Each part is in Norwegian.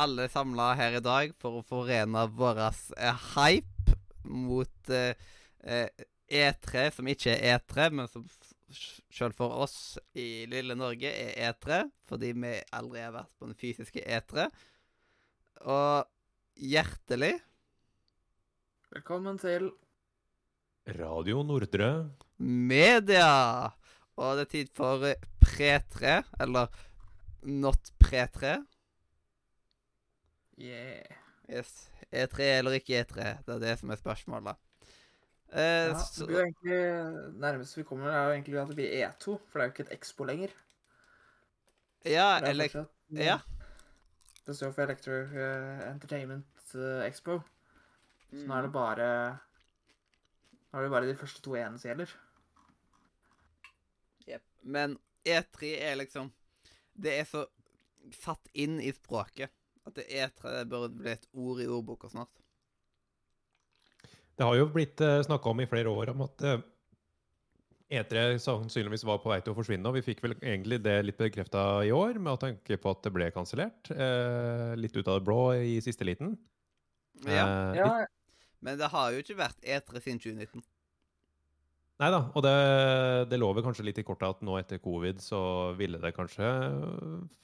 Alle samla her i dag for å forene vår eh, hype mot eh, eh, E3, som ikke er E3, men som sjøl for oss i lille Norge er E3, fordi vi aldri har vært på den fysiske E3. Og hjertelig Velkommen til Radio Nordre. media! Og det er tid for eh, pre-3, eller not pre-3. Yeah. Yes. E3 eller ikke E3? Det er det som er spørsmålet. Eh, Ja, det så, blir jo egentlig Nærmest vi kommer, er jo egentlig at det blir E2, for det er jo ikke et Expo lenger. ja, er eller fortsatt- Ja. Det står for Electric eh, Entertainment eh, Expo. Så nå er Mm. det bare Nå er det bare de første to E-ene som gjelder. Jepp. Men E3 er liksom Det er så satt inn i språket at det E3 bør burde bli et ord i ordboka snart. Det har jo blitt uh, snakka om i flere år om at eh, E3 sannsynligvis var på vei til å forsvinne. Og vi fikk vel egentlig det litt bekrefta i år, med å tenke på at det ble kansellert. eh, litt ut av det blå i siste liten. Ja. Eh, Ja, litt- Men det har jo ikke vært E3 siden 2019. Nei da, og det, det lover kanskje litt i kortet at nå etter covid så ville det kanskje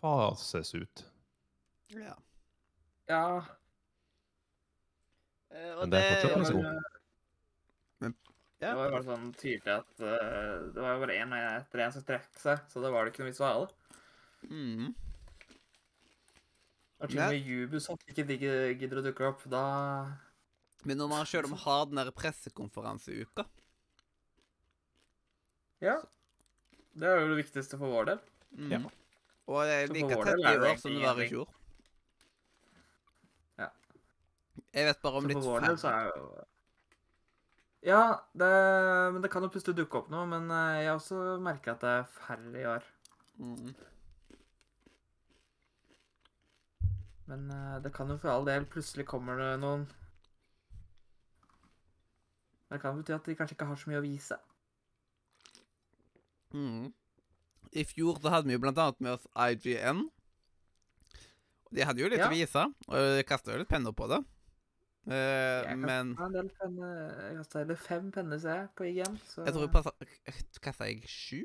fases ut. Ja. Ja og Men det er fortsatt ganske var, ja. det var jo bare sånn tydelig at uh, det var jo bare én etter én som trekk seg, så det var det ikke noe vits å ha det. Mm. Og til og med Ubisoft ikke gidder å dukke opp, da Men når man selv har den der pressekonferanseuka Ja. Det er jo det viktigste for vår del. mm. Ja. Og det er like tett i år som det var i fjor. Ja. Jeg vet bare om litt for vår så færre. er jo Ja, det, men det kan jo plutselig dukke opp noe. Men eh, jeg også merker at det er færre i år. Mm. Men eh, det kan jo for all del plutselig kommer det noen Det kan bety at de kanskje ikke har så mye å vise. Mm. I fjor så hadde vi jo blant annet med oss IGN. De hadde jo litt Ja. å vise, og kasta jo litt penner på det. Eh, Jeg kan men jeg kastet hele fem penner, ser jeg, på IGN. Så jeg tror jeg kasta jeg sju?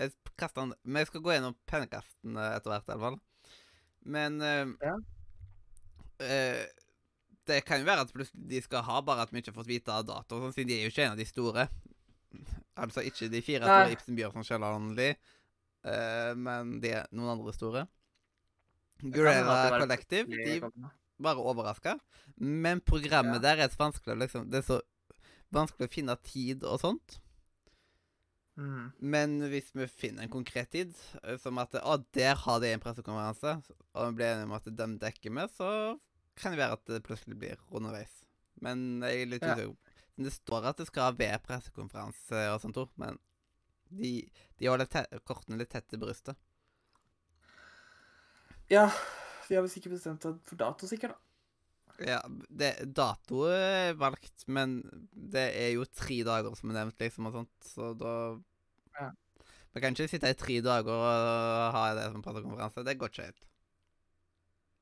Jeg kasta den Men jeg skal gå gjennom pennekastene etter hvert, i hvert fall. Men uh, Ja. uh, Det kan jo være at de skal ha bare at vi ikke har fått vite av dato, sånn, siden de er jo ikke en av de store. Altså ikke de fire Nei. store Ibsen Bjørnson Kielland, uh, men de er noen andre store. kan Guerrera Collective, de. Bare overraska. Men programmet Ja. der er så vanskelig liksom Det er så vanskelig å finne tid og sånt. Mm. Men hvis vi finner en konkret tid, eh, som at å, der har de en pressekonferanse, og vi blir enige om at de dekker med, så kan det være at det plutselig blir underveis. Men jeg er litt Ja. usikker. Det står at det skal være pressekonferanse og sånt, også, men de, de holder kortene litt tett til brystet. Ja, vi har visst ikke bestemt oss for dato, sikkert. da. Ja, det, dato er valgt, men det er jo tre dager som er nevnt, liksom, og sånt, så da Ja. Vi kan ikke sitte i tre dager og ha det som pressekonferanse. Det går ikke helt.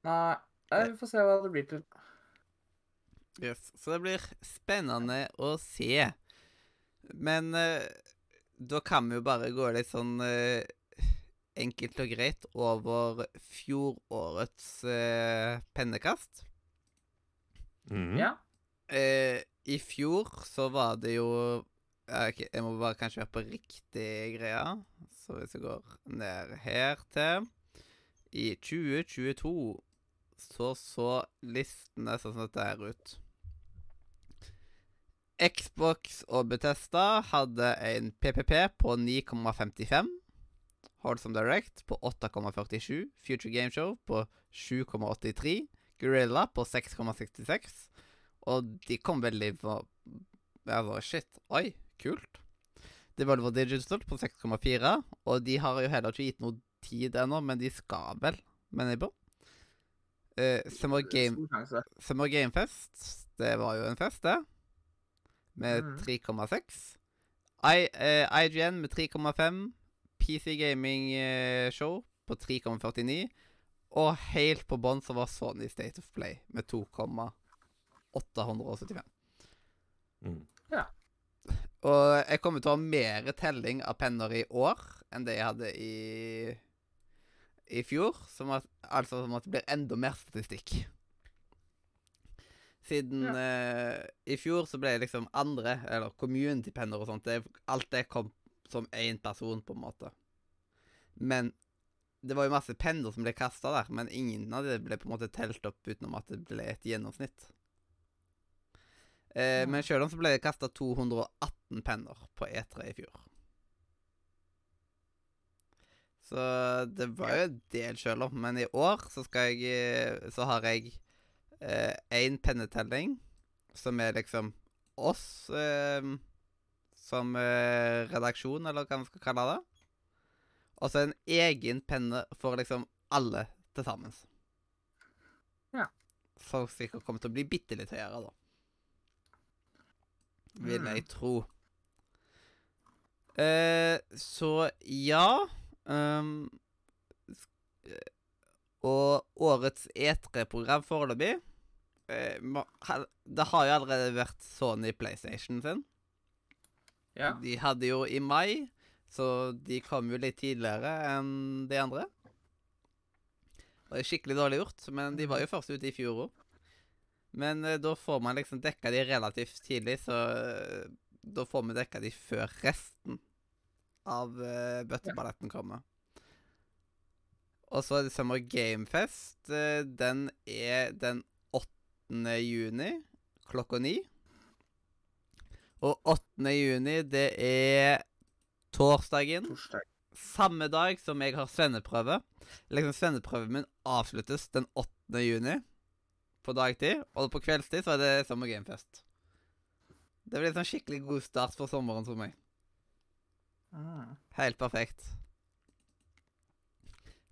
Nei, vi får se hva det blir til. Yes. Så det blir spennende å se. Men uh, da kan vi jo bare gå litt sånn eh, enkelt og greit over fjorårets eh, pennekast. Mm. Ja. Eh, I fjor så var det jo okay, Jeg må bare kanskje være på riktig greia. Så hvis jeg går ned her til I 2022 så så listene sånn som dette her ut. Xbox og Bethesda hadde en PPP på 9,55. Holdsome Direct på 8,47. Future Game Show på 7,83. Gorilla på 6,66. Og de kom veldig på Altså, shit. Oi, kult. Devolver Digital på 6,4. Og de har jo heller ikke gitt noe tid ennå, men de skal vel, mener jeg på. Uh, Summer, Game. Summer Game Fest, det var jo en fest, det. Med Mhm. 3,6. I, eh, IGN med 3,5. PC Gaming eh, Show på 3,49. Og helt på bånn så var Sony State of Play med 2,875. Mm. Og jeg kommer til å ha mer telling av penner i år enn det jeg hadde i i fjor. Som at, altså som at det blir enda mer statistikk. Siden Ja. uh, i fjor så ble det liksom andre, eller community-penner og sånt, det, alt det kom som én person, på en måte. Men det var jo masse penner som ble kasta der, men ingen av det ble på en måte telt opp utenom at det ble et gjennomsnitt. Eh. Men sjøl om så ble det kasta 218 penner på E3 i fjor. Så det var jo en del sjøl om, men i år så skal jeg eh, Så har jeg én pennetelling, som er liksom oss eh, som eh, redaksjon, eller hva man skal kalle det. Og så en egen penne for liksom alle til sammen. Ja. Som sikkert kommer til å bli bitte litt høyere, da. Vil Mm. jeg tro. Eh, så ja um, Og årets E3-program foreløpig eh, Det har jo allerede vært Sony PlayStation sin. Ja. De hadde jo i mai, så de kom jo litt tidligere enn de andre. Det er skikkelig dårlig gjort, men de var jo først ute i fjor òg. Men eh, da får man liksom dekka de relativt tidlig, så eh, da får vi dekka de før resten av uh, bøtteballetten kommer. Og så er det Summer Gamefest. eh, den er den 8. juni klokka ni. Og 8. juni, det er torsdagen. Torsdag. Samme dag som jeg har svenneprøve. Liksom Svenneprøven min avsluttes den 8. juni på dagtid. Og på kveldstid så er det Summer Gamefest. Det blir en sånn skikkelig god start for sommeren for meg. Ah. Helt perfekt.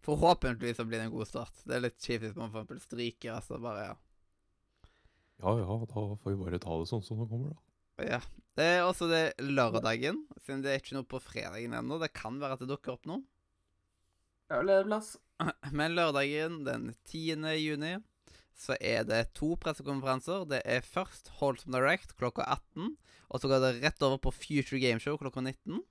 Forhåpentligvis så blir det en god start. Det er litt kjipt hvis man for eksempel stryker. Altså bare, ja. Ja ja, da får vi bare ta det sånn som det kommer, da. Ja. Det er også det lørdagen, siden det er ikke noe på fredagen ennå. Det kan være at det dukker opp noe. Ja, leveplass. Men lørdagen den 10. juni så er det to pressekonferanser. Det er først Holdsome Direct klokka 18. Og så går det rett over på Future Gameshow klokka 19.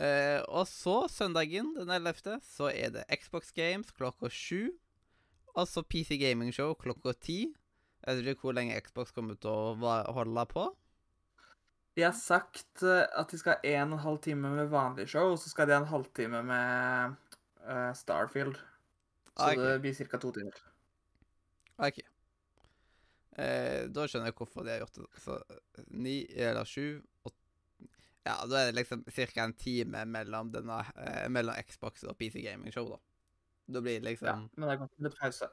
Eh, og så søndagen den 11. så er det Xbox Games klokka 7. Og så PC Gaming Show klokka 10. Jeg vet ikke hvor lenge Xbox kommer til å holde på. De har sagt eh, at de skal ha en og en halv time med vanlig show, og så skal de ha en halvtime med uh, Starfield. Så okay. det blir ca. to timer. OK. Eh, da skjønner jeg hvorfor de har gjort det. Så ni eller sju åtte Ja, da er det liksom ca. en time mellom, denne, eh, mellom Xbox og PC Gaming Show, da. Da blir det liksom Ja, men det er godt med pause.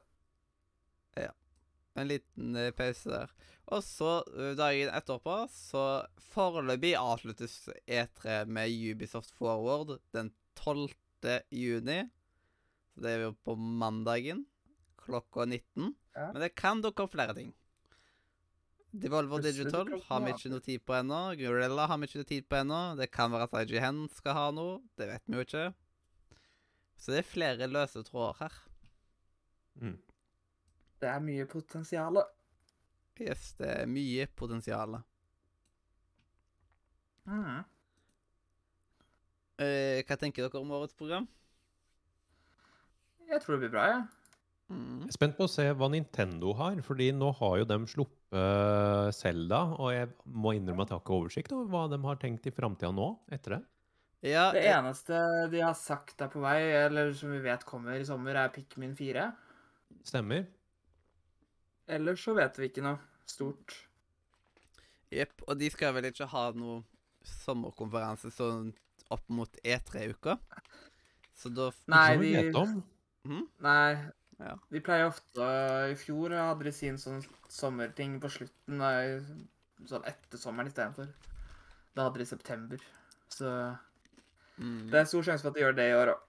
En liten eh, pause der. Og så eh, dagen etterpå, så foreløpig avsluttes E3 med Ubisoft Forward den 12. juni. Så det er jo på mandagen klokka 19. Ja. Men det kan dukke opp flere ting. Devolver Digital har vi ikke noe tid på ennå. Gorilla har vi ikke noe tid på ennå. Det kan være at IGN skal ha noe. Det vet vi jo ikke. Så det er flere løse tråder her. Mm. Det er mye potensial. Yes, det er mye potensial. Mm. Eh, hva tenker dere om årets program? Jeg tror det blir bra, jeg. Mm. Jeg er spent på å se hva Nintendo har, fordi nå har jo dem sluppet Zelda, og jeg må innrømme at jeg har ikke oversikt over hva de har tenkt i framtida nå, etter det. Ja, Det eneste de har sagt er på vei, eller som vi vet kommer i sommer, er Pikmin 4. Stemmer. Ellers så vet vi ikke noe stort. jepp. Og de skal vel ikke ha noe sommerkonferanse sånn opp mot E3-uka? Så da Nei, vi de-. Mhm. Nei. Ja. De pleier ofte I fjor hadde de sin sånn sommerting på slutten, sånn etter sommeren istedenfor. Da hadde de september. Så mm. det er stor sjanse for at de gjør det i år òg.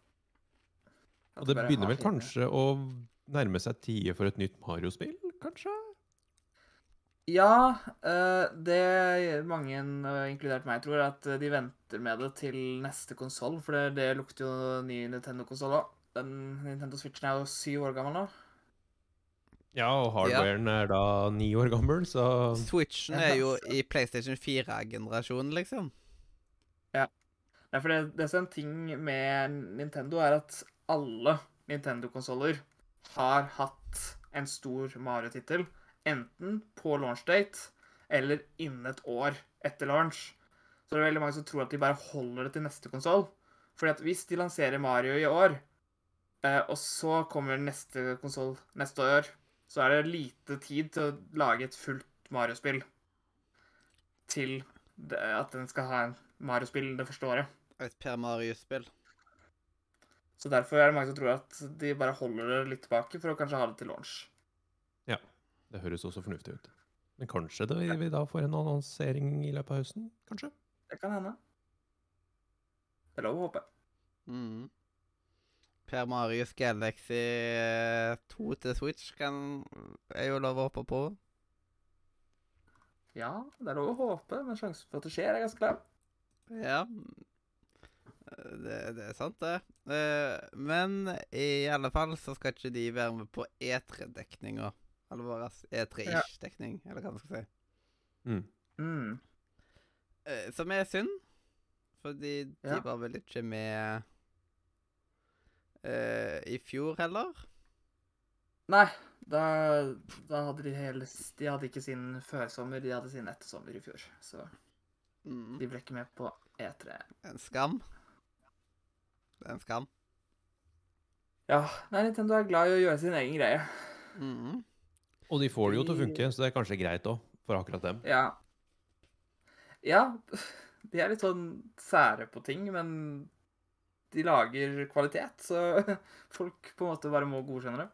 Og det begynner vel kanskje å nærme seg tider for et nytt Mario-spill, kanskje? Ja, eh, det mange, eh, inkludert meg, tror at de venter med det til neste konsoll. For det, det lukter jo ny Nintendo-konsoll òg. Nintendo Switchen er jo syv år gammel nå. Ja, og hardwaren er da ni år gammel, så Switchen er jo i PlayStation 4-generasjonen, liksom. Nei, for det, det som er en ting med Nintendo, er at alle Nintendo-konsoller har hatt en stor Mario-tittel. Enten på launch date eller innen et år etter launch. Så det er veldig mange som tror at de bare holder det til neste konsoll. Fordi at hvis de lanserer Mario i år, eh, og så kommer neste konsoll neste år, så er det lite tid til å lage et fullt Mario-spill til at den skal ha en Mario-spill det første året. Et Per Mario-spill. Så derfor er det mange som tror at de bare holder det litt tilbake for å kanskje ha det til launch. Ja, det høres også fornuftig ut. Men kanskje det, vi da får en annonsering i løpet av høsten? Kanskje? Det kan hende. Det er lov å håpe. Mm. Per Marius Galaxy 2 til Switch kan, er jo lov å håpe på. Ja, det er lov å håpe, men sjansen for at det skjer, er ganske lav. Ja. Det, det er sant, det. Uh, Men i alle fall så skal ikke de være med på E3-dekninga. Eller vår E3-ish-dekning, eller hva man skal si. Mm. Mm. Uh, Som er synd, fordi de Ja. var vel ikke med uh, i fjor heller. Nei, da, da hadde de hele De hadde ikke sin førsommer, de hadde sin ettersommer i fjor. Så Mm. de ble ikke med på E E3. En skam. Det er en skam. Ja, nei, Nintendo er glad i å gjøre sin egen greie. Mm. Og de får det jo til å funke, så det er kanskje greit òg, for akkurat dem. Ja. Ja, de er litt sånn sære på ting, men de lager kvalitet, så folk på en måte bare må godkjenne det.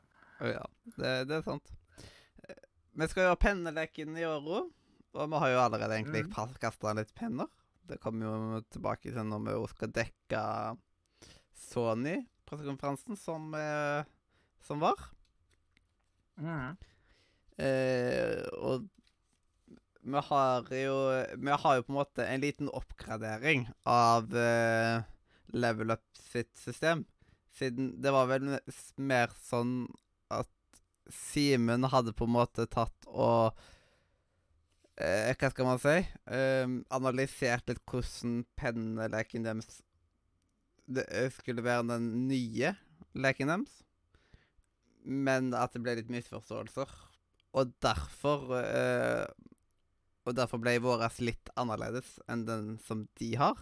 Ja, det, det er sant. Vi skal gjøre penneleken i år. Og vi har jo allerede egentlig Mm. kasta litt penner. Det kommer jo tilbake til når vi skal dekke Sony-pressekonferansen som, eh, som var. Mm. Eh, og vi har jo Vi har jo på en måte en liten oppgradering av eh, Level Up sitt system. Siden det var vel mer sånn at Simen hadde på en måte tatt og eh, Hva skal man si? Eh, analysert litt hvordan penneleken deres det eh, skulle være den nye leken deres. Men at det ble litt misforståelser. Og derfor eh, Og derfor ble våres litt annerledes enn den som de har.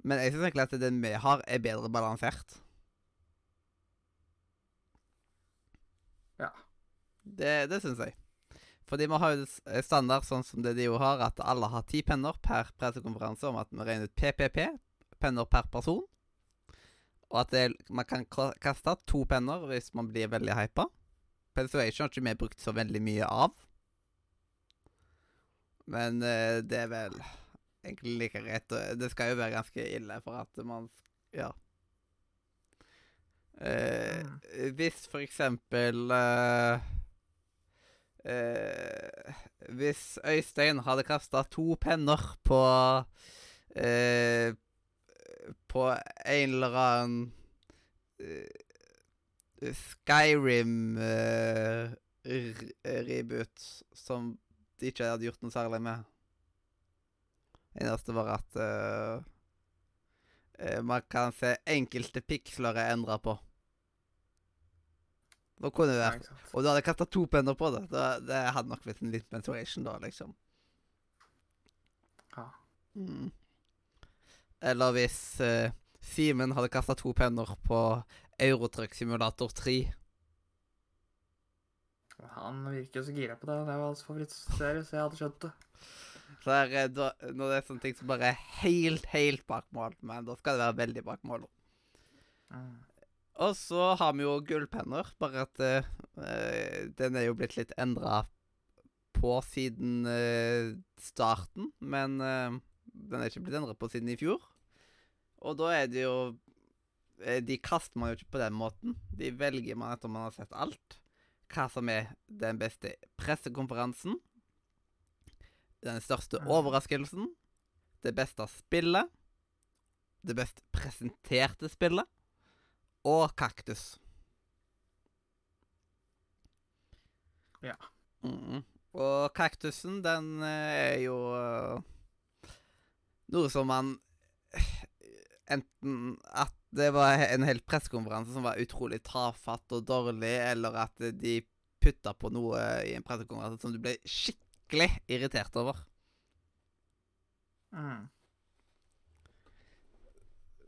Men jeg syns egentlig at den vi har, er bedre balansert. Ja. Det, det syns jeg. Fordi vi har jo standard sånn som det de jo har, at alle har ti penner per pressekonferanse om at vi regner ut PPP, penner per person. Og at det, man kan kaste to penner hvis man blir veldig hypa. Persuasion har ikke vi brukt så veldig mye av. Men eh, det er vel egentlig like greit. Det skal jo være ganske ille for at man Ja. Eh, hvis for eksempel eh, eh, Hvis Øystein hadde kasta to penner på eh, På en eller annen uh, Skyrim-reboot som de ikke hadde gjort noe særlig med. Eneste var at uh, eh, man kan se enkelte piksler er endra på. Da kunne det vært. Og du hadde kasta to penner på det. Da, det hadde nok blitt en litt mentoration da, liksom. Ja. Mm. Eller hvis eh, Simen hadde kasta to penner på Eurotruck Simulator 3. Han virker jo så gira på det. Det var hans favorittserie, så jeg hadde skjønt det. Så er, eh, da, når det er sånne ting som bare er helt, helt bak mål, men da skal det være veldig bak mål. Mm. Og så har vi jo gullpenner, bare at eh, den er jo blitt litt endra på siden uh, starten, men eh, den er ikke blitt endret på siden i fjor. Og da er det jo eh, De kaster man jo ikke på den måten. De velger man etter man har sett alt. Hva som er den beste pressekonferansen. Den største Mm. overraskelsen. Det beste spillet. Det best presenterte spillet. Og kaktus. Ja. Mm. Og kaktusen, den eh, er jo eh, noe som man Enten at det var en hel pressekonferanse som var utrolig tafatt og dårlig, eller at de putta på noe i en pressekonferanse som du ble skikkelig irritert over. Mm.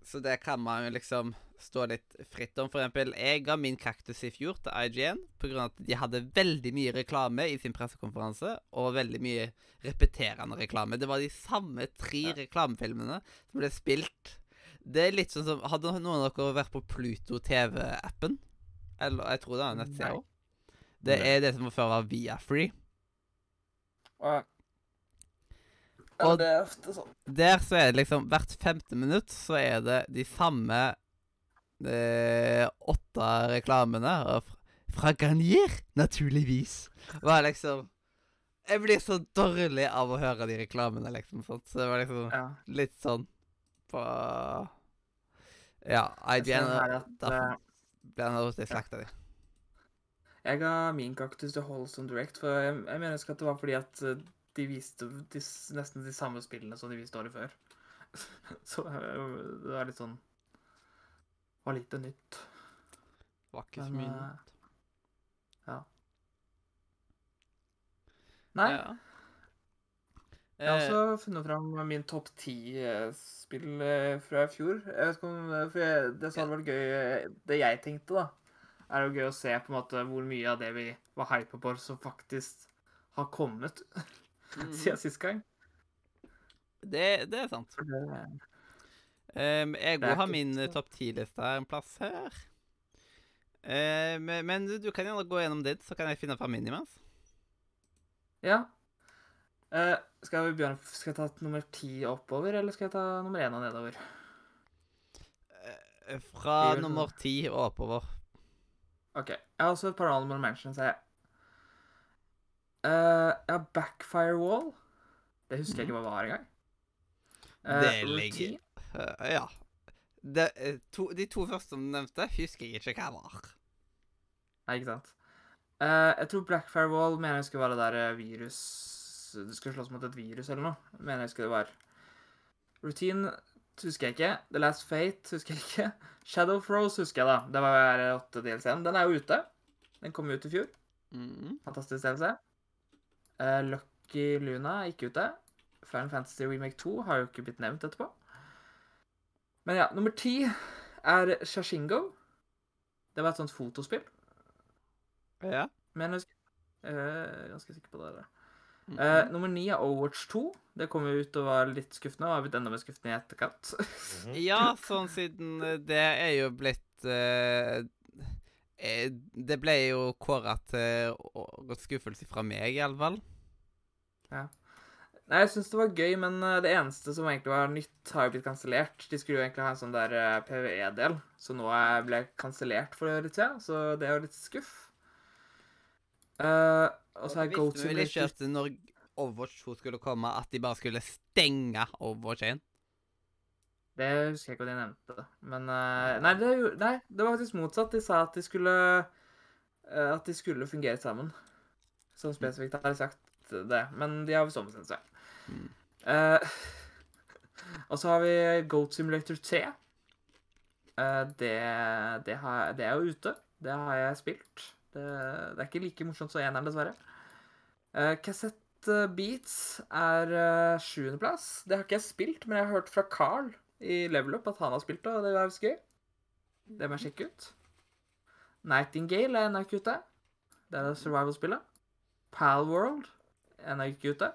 Så det kan man jo liksom stå litt fritt om. For eksempel, jeg ga min kaktus i fjor til IGN pga. at de hadde veldig mye reklame i sin pressekonferanse, og veldig mye repeterende reklame. Det var de samme tre Ja. reklamefilmene som ble spilt. Det er litt sånn som Hadde noen av dere vært på Pluto TV-appen? Eller jeg tror det er nettsida òg. Det er det som før var Viafree. Og, ja, Og- det er ofte sånn. Der så er det liksom Hvert femte minutt så er det de samme åtte reklamene. Fra, Garnier, naturligvis. Var liksom Jeg blir så dårlig av å høre de reklamene, liksom. sånt. Så det var liksom Ja. litt sånn på Ja, Jeg eh, ble han hos de slakta. Jeg ga min kaktus til Holson Direct, for jeg, jeg mener ikke at det var fordi at eh, de viste de, nesten de samme spillene som de viste året før. Så eh, det var litt sånn Var lite nytt. Var ikke så mye eh, nytt. Ja. Nei, Ja. jeg har Eh, også funnet fram min topp ti-spill fra i fjor. Jeg vet ikke om, for jeg, Det som hadde vært gøy eh, Det jeg tenkte, da, er jo gøy å se på en måte hvor mye av det vi var hypa på, som faktisk har kommet mm. siden sist gang. det, det er sant. For det, Um, jeg òg har min eh, topp ti-liste en plass her. Eh, men men du, du kan gjerne gå gjennom ditt, så kan jeg finne fram min imens. ja. Uh, skal vi begynne Skal jeg ta nummer ti oppover, eller skal jeg ta nummer én og nedover? Eh, Fra vil... nummer ti og oppover. OK. Jeg har også et par honorable mentions jeg. Uh, har Backfire Wall. Det husker jeg ikke hva var engang. Uh, Det ligger- ja. De eh, to, de to første som du nevnte, husker jeg ikke hva var. Nei, ikke sant. Uh, jeg tror Blackfire Wall mener jeg skulle være det der eh, virus Du skulle slåss mot et virus eller noe. Mener jeg skulle det var. Routine husker jeg ikke. The Last Fate husker jeg ikke. Shadow Froze husker jeg, da. Det var eh, åtte DLC-en. Den er jo ute. Den kom ut i fjor. Mhm. Fantastisk DLC. Uh, Lucky Luna er ikke ute. Final Fantasy Remake 2 har jo ikke blitt nevnt etterpå. Men ja, nummer ti er Shashingo. Det var et sånt fotospill. Ja. Men jeg er eh, ganske sikker på det. der. Mhm. Eh, nummer ni er Overwatch 2. Det kom jo ut og var litt skuffende, og har blitt enda mer skuffende i etterkant. Mhm. ja, sånn siden eh, det er jo blitt eh, eh, Det ble jo kåra til årets skuffelse fra meg, i alle fall. Nei, jeg syns det var gøy, men eh, det eneste som egentlig var nytt, har jo blitt kansellert. De skulle jo egentlig ha en sånn der eh, PVE-del, så nå ble jeg kansellert for litt siden, så det er jo litt skuff. Uh, og så er Vi Goat visste vel ikke at når Overwatch 2 skulle komme, at de bare skulle stenge Overwatch 1. Det husker jeg ikke hva de nevnte. Men uh, nei, det, nei, det var faktisk motsatt. De sa at de skulle uh, At de skulle fungere sammen. Sånn spesifikt har de sagt det. Men de har visst ombestemt seg. Mm. Eh, og så har vi Goat Simulator 3. Eh, det, det, har, det er jo ute. Det har jeg spilt. Det, det er ikke like morsomt som eneren, dessverre. Uh, Cassette Beats er uh, sjuendeplass. Det har ikke jeg spilt, men jeg har hørt fra Carl i Level Up at han har spilt det, og det er visst gøy. Det må jeg sjekke ut. Nightingale er ennå ikke ute. Det er survival-spillet. Palworld er ennå ikke ute.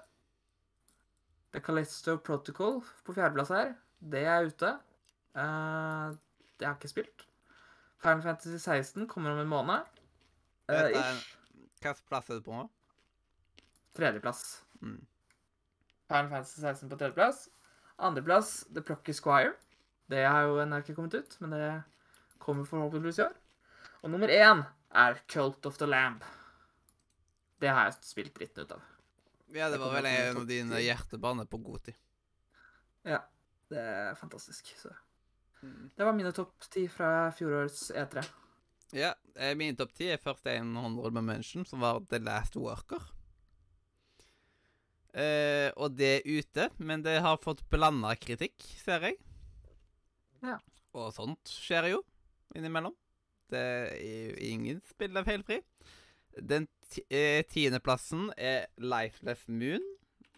The Callisto Protocol på fjerdeplass her. Det er ute. Uh, det har jeg ikke spilt. Final Fantasy 16 kommer om en måned. Uh, ish. Hvilken plass er det på nå? Tredjeplass. Mm. Final Fantasy 16 på tredjeplass. Andreplass The Plucky Squire. Det har jo ennå ikke kommet ut, men det kommer forhåpentligvis i år. Og nummer én er Cult of the Lamb. Det har jeg spilt dritten ut av. Ja, det var vel en av dine hjertebaner på god tid. Ja, det er fantastisk. Så. Det var mine topp ti fra fjorårets E E3. Ja, eh, min topp ti er først en honorable mention, som var The Last Worker. Eh, og det er ute, men det har fått blanda kritikk, ser jeg. Ja. Og sånt skjer jo innimellom. Det er jo ingen spill er feilfri. Den eh, tiendeplassen er Lifeless Moon.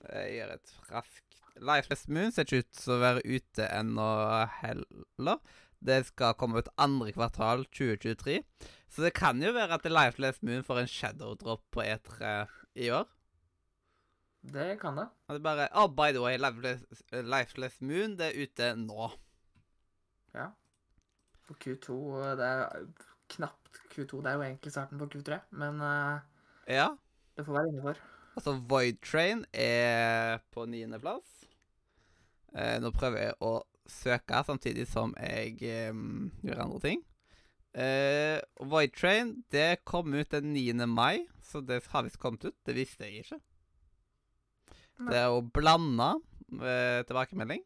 Jeg gjør et raskt Lifeless Moon ser ikke ut til å være ute ennå heller. Det skal komme ut andre kvartal 2023. Så det kan jo være at Lifeless Moon får en shadow drop på E3 i år. Det kan det. Og det er bare Oh, by the way, Lifeless, Lifeless Moon, det er ute nå. Ja. For Q2 Det er knapt Q2. Det er jo egentlig starten på Q3, men eh, Ja. det får være innafor. Altså, Void Train er på niendeplass. Eh, nå prøver jeg å søke samtidig som jeg eh, gjør andre ting. Eh, Void Train det kom ut den 9. mai, så det har visst kommet ut. Det visste jeg ikke. Nei. Det er jo blanda eh, tilbakemelding.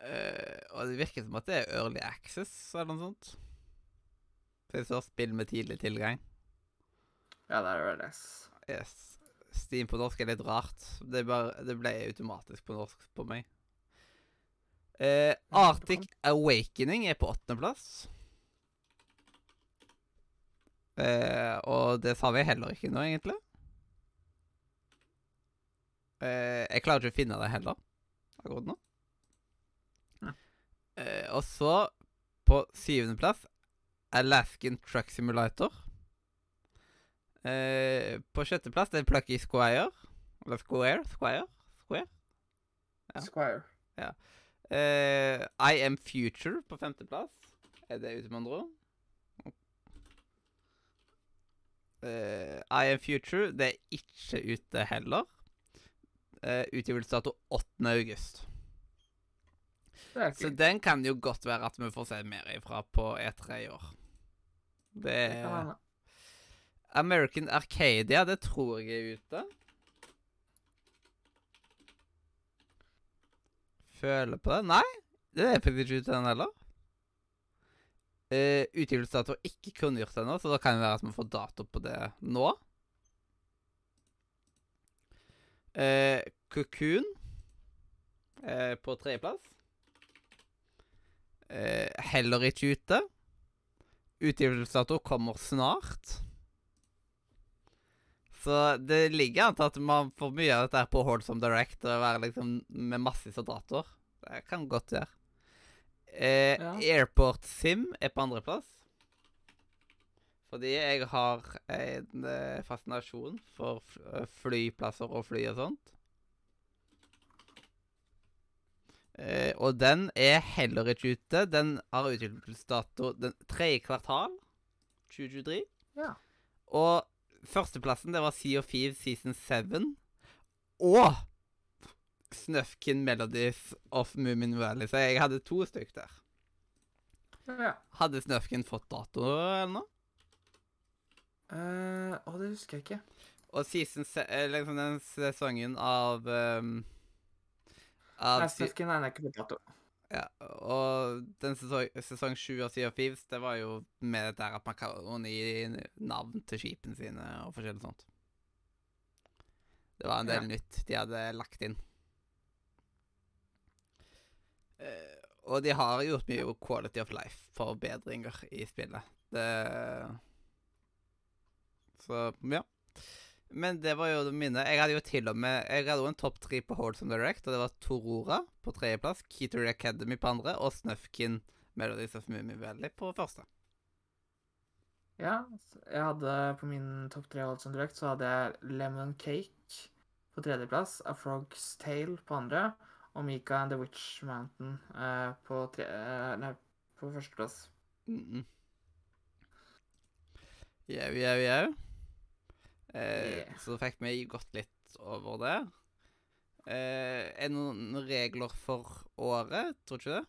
Eh, og det virker som at det er Early Access eller noe sånt. Det står 'spill med tidlig tilgang'. Ja, det er det. access. Yes. Steam på norsk er litt rart. Det, bare, det ble automatisk på norsk på meg. Uh, Arctic Awakening er på åttendeplass. Uh, og det sa vi heller ikke nå, egentlig. Uh, jeg klarer ikke å finne det heller akkurat nå. Og så, på syvendeplass, Alaskan Truck Simulator. Eh, på sjetteplass det er Plucky Squire. Eller Square? Squire? Square? Ja. Squire. Eh, I Am Future på femteplass. Er det ute med andre ord? Eh, I Am Future det er ikke ute heller. Uh, Utgivelsesdato 8. august. Så den kan jo godt være at vi får se mer ifra på E3 i år. Det er. American Arcadia, det tror jeg er ute. Føler på det. Nei, det er faktisk ikke ute den heller. Uh, Utgivelsesdato ikke kunngjort ennå, så da kan det være at vi får dato på det nå. Uh, Cocoon uh, på tredjeplass. Eh, heller ikke ute. Utgivelsesdato kommer snart. Så det ligger an til at man får mye av dette på Holdsom Direct og være liksom med massevis av datoer. Det kan godt gjøre. Eh, Ja. Airport Sim er på andreplass. Fordi jeg har en eh, fascinasjon for flyplasser og fly og sånt. Eh, og den er heller ikke ute. Den har utviklingsdato den tredje kvartal 2023. Ja. Og førsteplassen, det var Sea of Thieves Season 7. Og Snøfkin Melodies of Moomin Valley. Så jeg hadde to stykk der. Ja. Hadde Snøfkin fått dato ennå? Uh, Å, det husker jeg ikke. Og season liksom den sesongen av um, av Nei, se- er dato. Ja, og den sesong, sesong 7 av Sea of Thieves, det var jo med dette der at man kan gi navn til skipene sine og forskjellig sånt. Det var en del Ja. nytt de hadde lagt inn. Eh, og de har gjort mye quality of life-forbedringer i spillet. Det Så, ja. Men det var jo mine. Jeg hadde jo til og med Jeg hadde jo en topp tre på Holdsome Direct, og det var Torora på tredjeplass, Keetery Academy på andre, og Snufkin Melodies of Mummy Valley på første. Ja, jeg hadde på min topp tre Holdsome Direct, så hadde jeg Lemon Cake på tredjeplass, A Frog's Tale på andre, og Mika and the Witch Mountain eh, på, tre, eh, nei, på førsteplass. Jau, jau, jau. Eh, Yeah. Så fikk vi gått litt over det. Eh, er det noen regler for året? Tror du ikke det?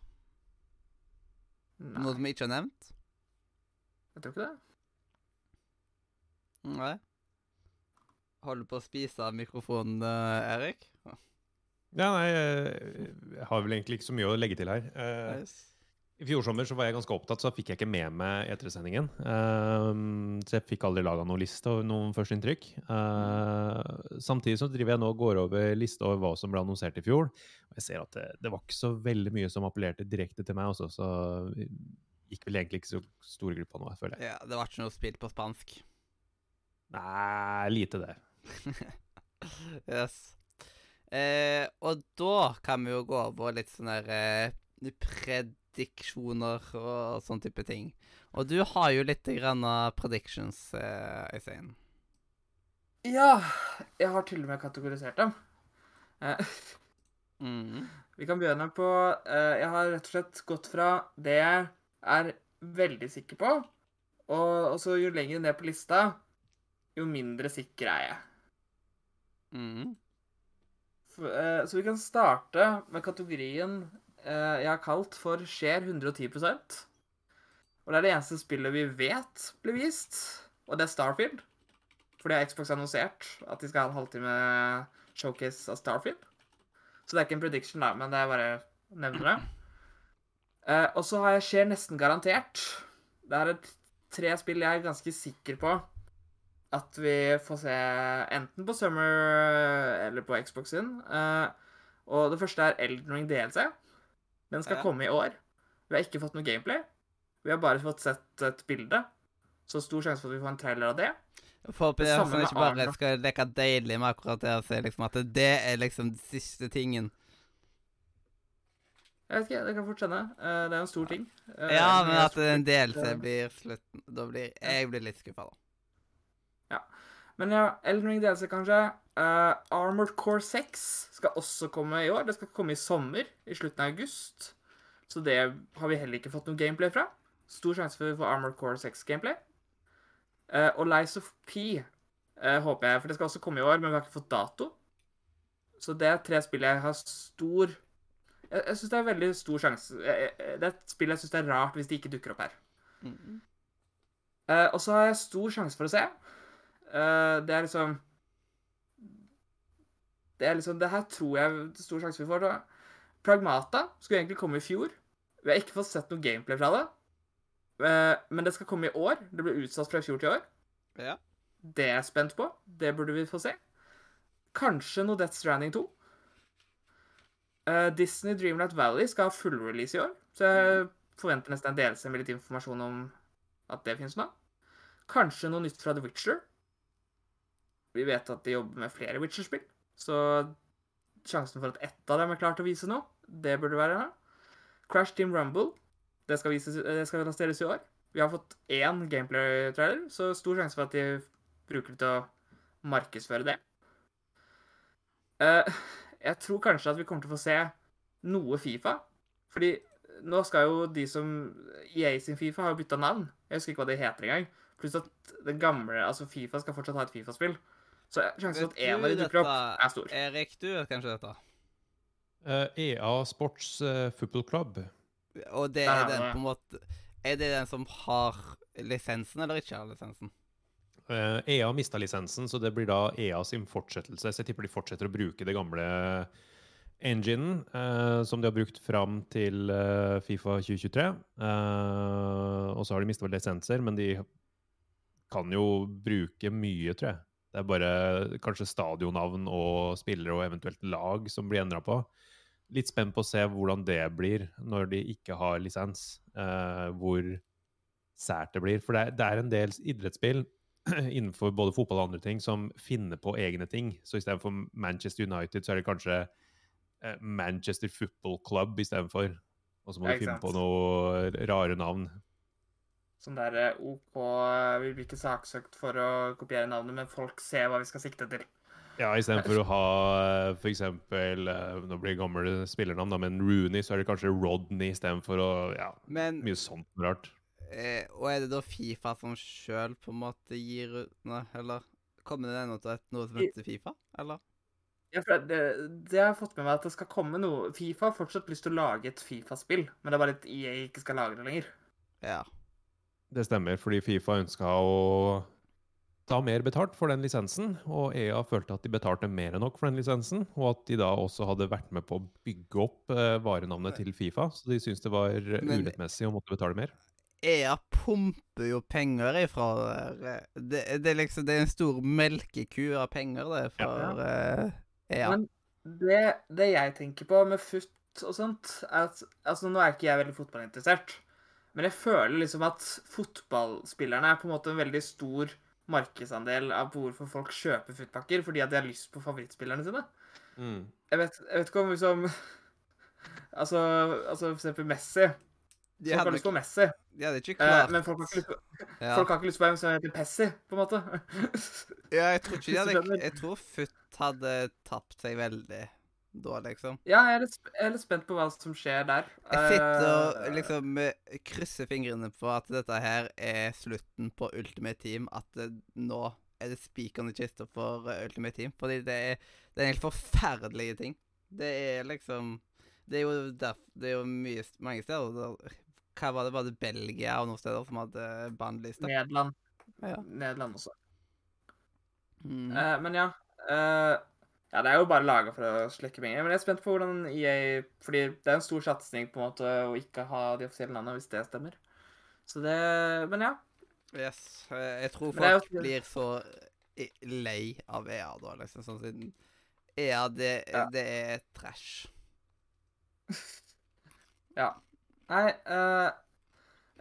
Noe Nei, som vi ikke har nevnt? jeg tror ikke det. Nei. Holder på å spise av mikrofonen, eh, Erik? Ja, nei, eh, jeg har vel egentlig ikke så mye å legge til her. Eh, Nice. I fjor sommer så var jeg ganske opptatt, så fikk jeg ikke med meg E3-sendingen. Um, så jeg fikk aldri laga noen liste over noen førsteinntrykk. Uh, samtidig så driver jeg nå og går over lista over hva som ble annonsert i fjor. Og jeg ser at det, det var ikke så veldig mye som appellerte direkte til meg også, så gikk vel egentlig ikke så stor glipp av noe, føler jeg. Ja, det var ikke noe spill på spansk. Nei, lite det. yes. Eh, og da kan vi jo gå over litt sånn der, eh, prediksjoner og sånn type ting. Og du har jo litt grann predictions, eh, Øystein. Ja, jeg har til og med kategorisert dem. Eh, Mm. Vi kan begynne på eh, Jeg har rett og slett gått fra det jeg er veldig sikker på, og, så jo lenger ned på lista, jo mindre sikker er jeg. Mm. Så vi kan starte med kategorien jeg har kalt for skjer 110% Og det er det eneste spillet vi vet blir vist, og det er Starfield. Fordi Xbox har annonsert at de skal ha en halvtime showcase av Starfield. Så det er ikke en prediction, da, men det er bare å nevne det. Eh, og så har jeg skjer nesten garantert. Det er et, tre spill jeg er ganske sikker på at vi får se enten på Summer eller på Xbox sin. Eh, og det første er Elden Ring DLC. Den skal Ja. komme i år. Vi har ikke fått noe gameplay. Vi har bare fått sett et bilde. Så stor sjanse for at vi får en trailer av det. Forhåpentligvis sånn ikke bare Arne. skal leke deilig med akkurat det å si liksom at det er liksom den siste tingen. Jeg vet ikke, det kan fort hende. Eh, det er en stor ting. Eh, Ja, men at en DLC eh, blir slutten Da blir jeg blir litt skuffa, da. Men ja, Elden Ring DLC kanskje. Uh, Armored Core 6 skal også komme i år. Det skal komme i sommer, i slutten av august. Så det har vi heller ikke fått noe gameplay fra. Stor sjanse for å få Armored Core 6 gameplay. Uh, og Lies of P uh, håper jeg, for det skal også komme i år, men vi har ikke fått dato. Så det er tre spill jeg har stor Jeg, jeg syns det er veldig stor sjanse jeg- jeg- Det er et spill jeg syns det er rart hvis de ikke dukker opp her. Mm. Uh, og så har jeg stor sjanse for å se. Eh, det er liksom Det er liksom Det her tror jeg det er stor sjanse vi får. Da. Pragmata skulle egentlig komme i fjor. Vi har ikke fått sett noe gameplay fra det. Eh, men det skal komme i år. Det ble utsatt fra i fjor til i år. Ja. Det er jeg spent på. Det burde vi få se. Kanskje noe Death Stranding 2. Eh, Disney Dreamlight Valley skal ha fullrelease i år, så jeg forventer nesten en delelse med litt informasjon om at det finnes nå. Kanskje noe nytt fra The Witcher. Vi vet at de jobber med flere Witcher-spill, så sjansen for at ett av dem er klart å vise noe, det burde være her. Crash Team Rumble, det skal, vises, det skal lanseres i år. Vi har fått én gameplay-trailer, så stor sjanse for at de bruker det til å markedsføre det. Eh, jeg tror kanskje at vi kommer til å få se noe Fifa. Fordi nå skal jo de som EA sin Fifa har jo bytta navn. Jeg husker ikke hva de heter engang. Pluss at den gamle, altså Fifa skal fortsatt ha et Fifa-spill. Så sjansen for at en av de dukker opp, er stor. Erik, du vet kanskje dette? Uh, EA Sports uh, Football Club. Og det er den på en måte Er det den som har lisensen, eller ikke har lisensen? Uh, EA har mista lisensen, så det blir da EA sin fortsettelse. Så jeg tipper de fortsetter å bruke det gamle enginen uh, som de har brukt fram til uh, Fifa 2023. Uh, og så har de mista lisenser, men de kan jo bruke mye, tror jeg. Det er bare kanskje stadionnavn og spillere og eventuelt lag som blir endra på. Litt spent på å se hvordan det blir når de ikke har lisens. eh, hvor sært det blir. For det er, det er en del idrettsspill innenfor både fotball og andre ting som finner på egne ting. Så istedenfor Manchester United, så er det kanskje eh, Manchester Football Club istedenfor. Og så må Ja, du finne på noe rare navn. Sånn der eh, OK, eh, vi blir ikke saksøkt for å kopiere navnet, men folk ser hva vi skal sikte til. Ja, istedenfor å ha f.eks. for eksempel eh, Nå blir det gamle spillernavn, da, men Rooney, så er det kanskje Rodney istedenfor å Ja, Men mye sånt rart. eh, Og er det da Fifa som sjøl på en måte gir Nei, eller kommer det ennå til noe som heter Fifa, eller? Ja, for det, det har jeg fått med meg at det skal komme noe Fifa har fortsatt lyst til å lage et Fifa-spill, men det er bare at EA ikke skal lage det lenger. Ja. Det stemmer, fordi Fifa ønska å ta mer betalt for den lisensen, og EA følte at de betalte mer enn nok for den lisensen, og at de da også hadde vært med på å bygge opp eh, varenavnet til Fifa, så de syntes det var eh, urettmessig å måtte betale mer. EA pumper jo penger ifra der. Det, det, er liksom, det er en stor melkeku av penger, det, for ja. EA. Men det, det jeg tenker på med FUT og sånt, er at altså Nå er ikke jeg veldig fotballinteressert, men jeg føler liksom at fotballspillerne er på en måte en veldig stor markedsandel av hvorfor folk kjøper FUT-pakker, fordi at de har lyst på favorittspillerne sine. Mm. Jeg vet, jeg vet ikke om liksom Altså, altså for eksempel Messi. De Folk har lyst på Messi, de hadde ikke eh, klart men folk har ikke lyst på, ja. folk har ikke lyst på en som heter Pessi, på en måte. ja, jeg tror ikke de hadde Jeg tror Futt hadde tapt seg veldig da, liksom. Ja, jeg er, litt, jeg er litt spent på hva som skjer der. Jeg sitter og Eh, liksom eh, krysser fingrene på at dette her er slutten på Ultimate Team. At det, nå er det spikeren i kista for eh, Ultimate Team. Fordi det er, det er helt forferdelige ting. Det er liksom Det er jo, derf, det er jo mye, mange steder der, Hva var det? Var det Belgia og noen steder som hadde bannlyste? Nederland. Ja. Nederland også. Mm. Uh, men ja. eh, ja, det er jo bare laga for å slekke penger. Men jeg er spent på hvordan EA Fordi det er en stor satsing på en måte å ikke ha de offisielle navnene, hvis det stemmer. Så det Men ja. Yes. eh, Jeg tror jo folk ikke- blir så lei av EA da, liksom. Sånn siden EA, det, Ja. det er trash. ja. Nei eh,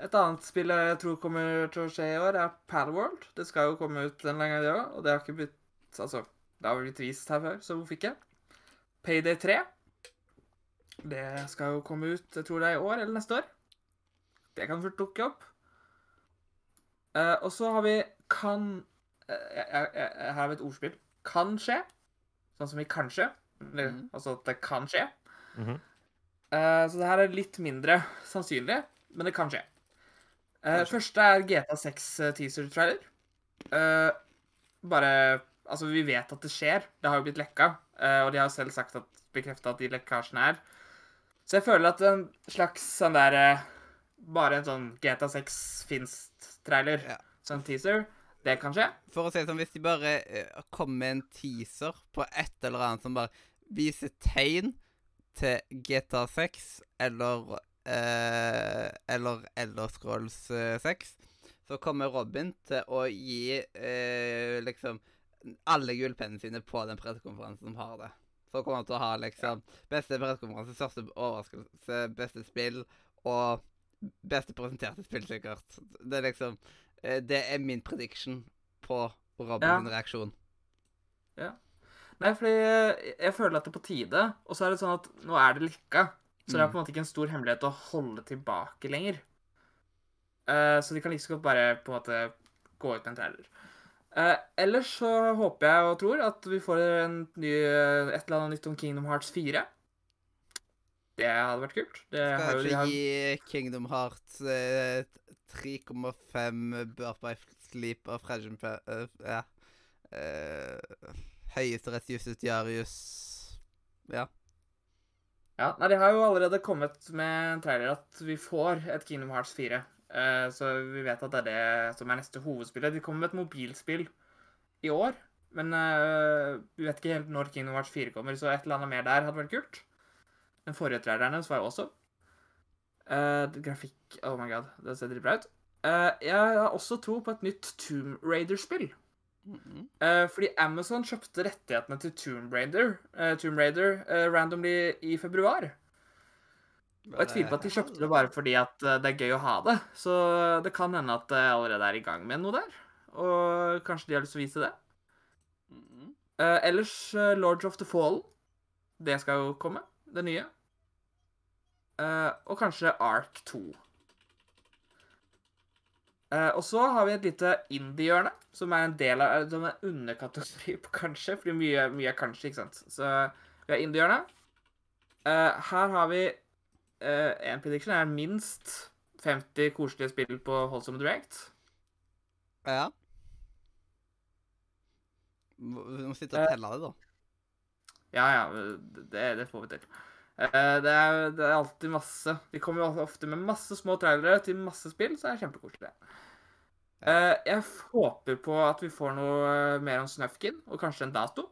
Et annet spill jeg tror kommer til å skje i år, er Palworld. Det skal jo komme ut en gang, det òg. Og det har ikke blitt Altså, det har blitt vist her før, så hvorfor ikke? Payday 3. Det skal jo komme ut, jeg tror det er i år eller neste år. Det kan fort dukke opp. Eh, og så har vi kan eh, jeg, jeg, Her har vi et ordspill. Kan skje. Sånn som i kanskje. Eller, Mhm. Altså at det kan skje. Mhm. Eh, så det her er litt mindre sannsynlig, men det kan skje. Eh, første er GTA 6 eh, teaser trailer. Eh, bare Altså, vi vet at det skjer. Det har jo blitt lekka, eh, og de har selv sagt at bekrefta at de lekkasjene er. Så jeg føler at en slags sånn der eh, Bare en sånn GTA 6 Finst-trailer, Ja. sånn teaser, det kan skje. For å si det sånn, hvis de bare eh, kommer med en teaser på et eller annet som bare viser tegn til GTA 6 eller eh, Eller Elder Scrolls eh, 6, så kommer Robin til å gi eh, liksom alle gullpennene sine på den pressekonferansen som har det. Så kommer han til å ha liksom beste pressekonferanse, største overraskelse, beste spill og beste presenterte spill, sikkert. Det er liksom eh, Det er min prediction på Robin Ja. reaksjon. Nei, fordi jeg, jeg føler at det er på tide, og så er det sånn at nå er det lykka. Så det er Mm. på en måte ikke en stor hemmelighet å holde tilbake lenger. Uh, så de kan like liksom godt bare på en måte gå ut med en trailer. Eh, ellers så håper jeg og tror at vi får en ny, et eller annet nytt om Kingdom Hearts 4. Det hadde vært kult. Det Skal ikke har, gi Kingdom Hearts eh, 3,5 Burp by Sleep of Regin uh, Ja. Uh, Høyesterettsjustitiarius Ja. ja, nei, de har jo allerede kommet med en trailer at vi får et Kingdom Hearts 4. Eh, så vi vet at det er det som er neste hovedspillet. De kommer med et mobilspill i år. Men eh, vi vet ikke helt når Kingdom Hearts 4 kommer, så et eller annet mer der hadde vært kult. Den forrige traileren hennes var jo også. Eh, grafikk Oh my god, det ser dritbra ut. Jeg har også tro på et nytt Tomb Raider-spill. Mm -hmm. fordi Amazon kjøpte rettighetene til Tomb Raider, Tomb Raider randomly i februar. Og jeg tviler på at de kjøpte det bare fordi at eh, det er gøy å ha det. Så det kan hende at jeg allerede er i gang med noe der. Og kanskje de har lyst til å vise det. Mhm. Eh, ellers eh, Lords of the Fall. Det skal jo komme, det nye. Eh, og kanskje Ark 2. Uh, og så har vi et lite indie-hjørne, som er en del av som er underkategori på kanskje, fordi mye, mye er kanskje, ikke sant. Så vi har indie-hjørnet. Uh, her har vi eh, en prediction er minst 50 koselige spill på Holsom Direct. Ja. Du Vi må sitte og Eh, telle det, da. Ja, ja, det, det får vi til. Eh, det, er, det er alltid masse. De kommer jo ofte med masse små trailere til masse spill, så det er kjempekoselig. Eh, jeg håper på at vi får noe mer om Snøfkin, og kanskje en dato.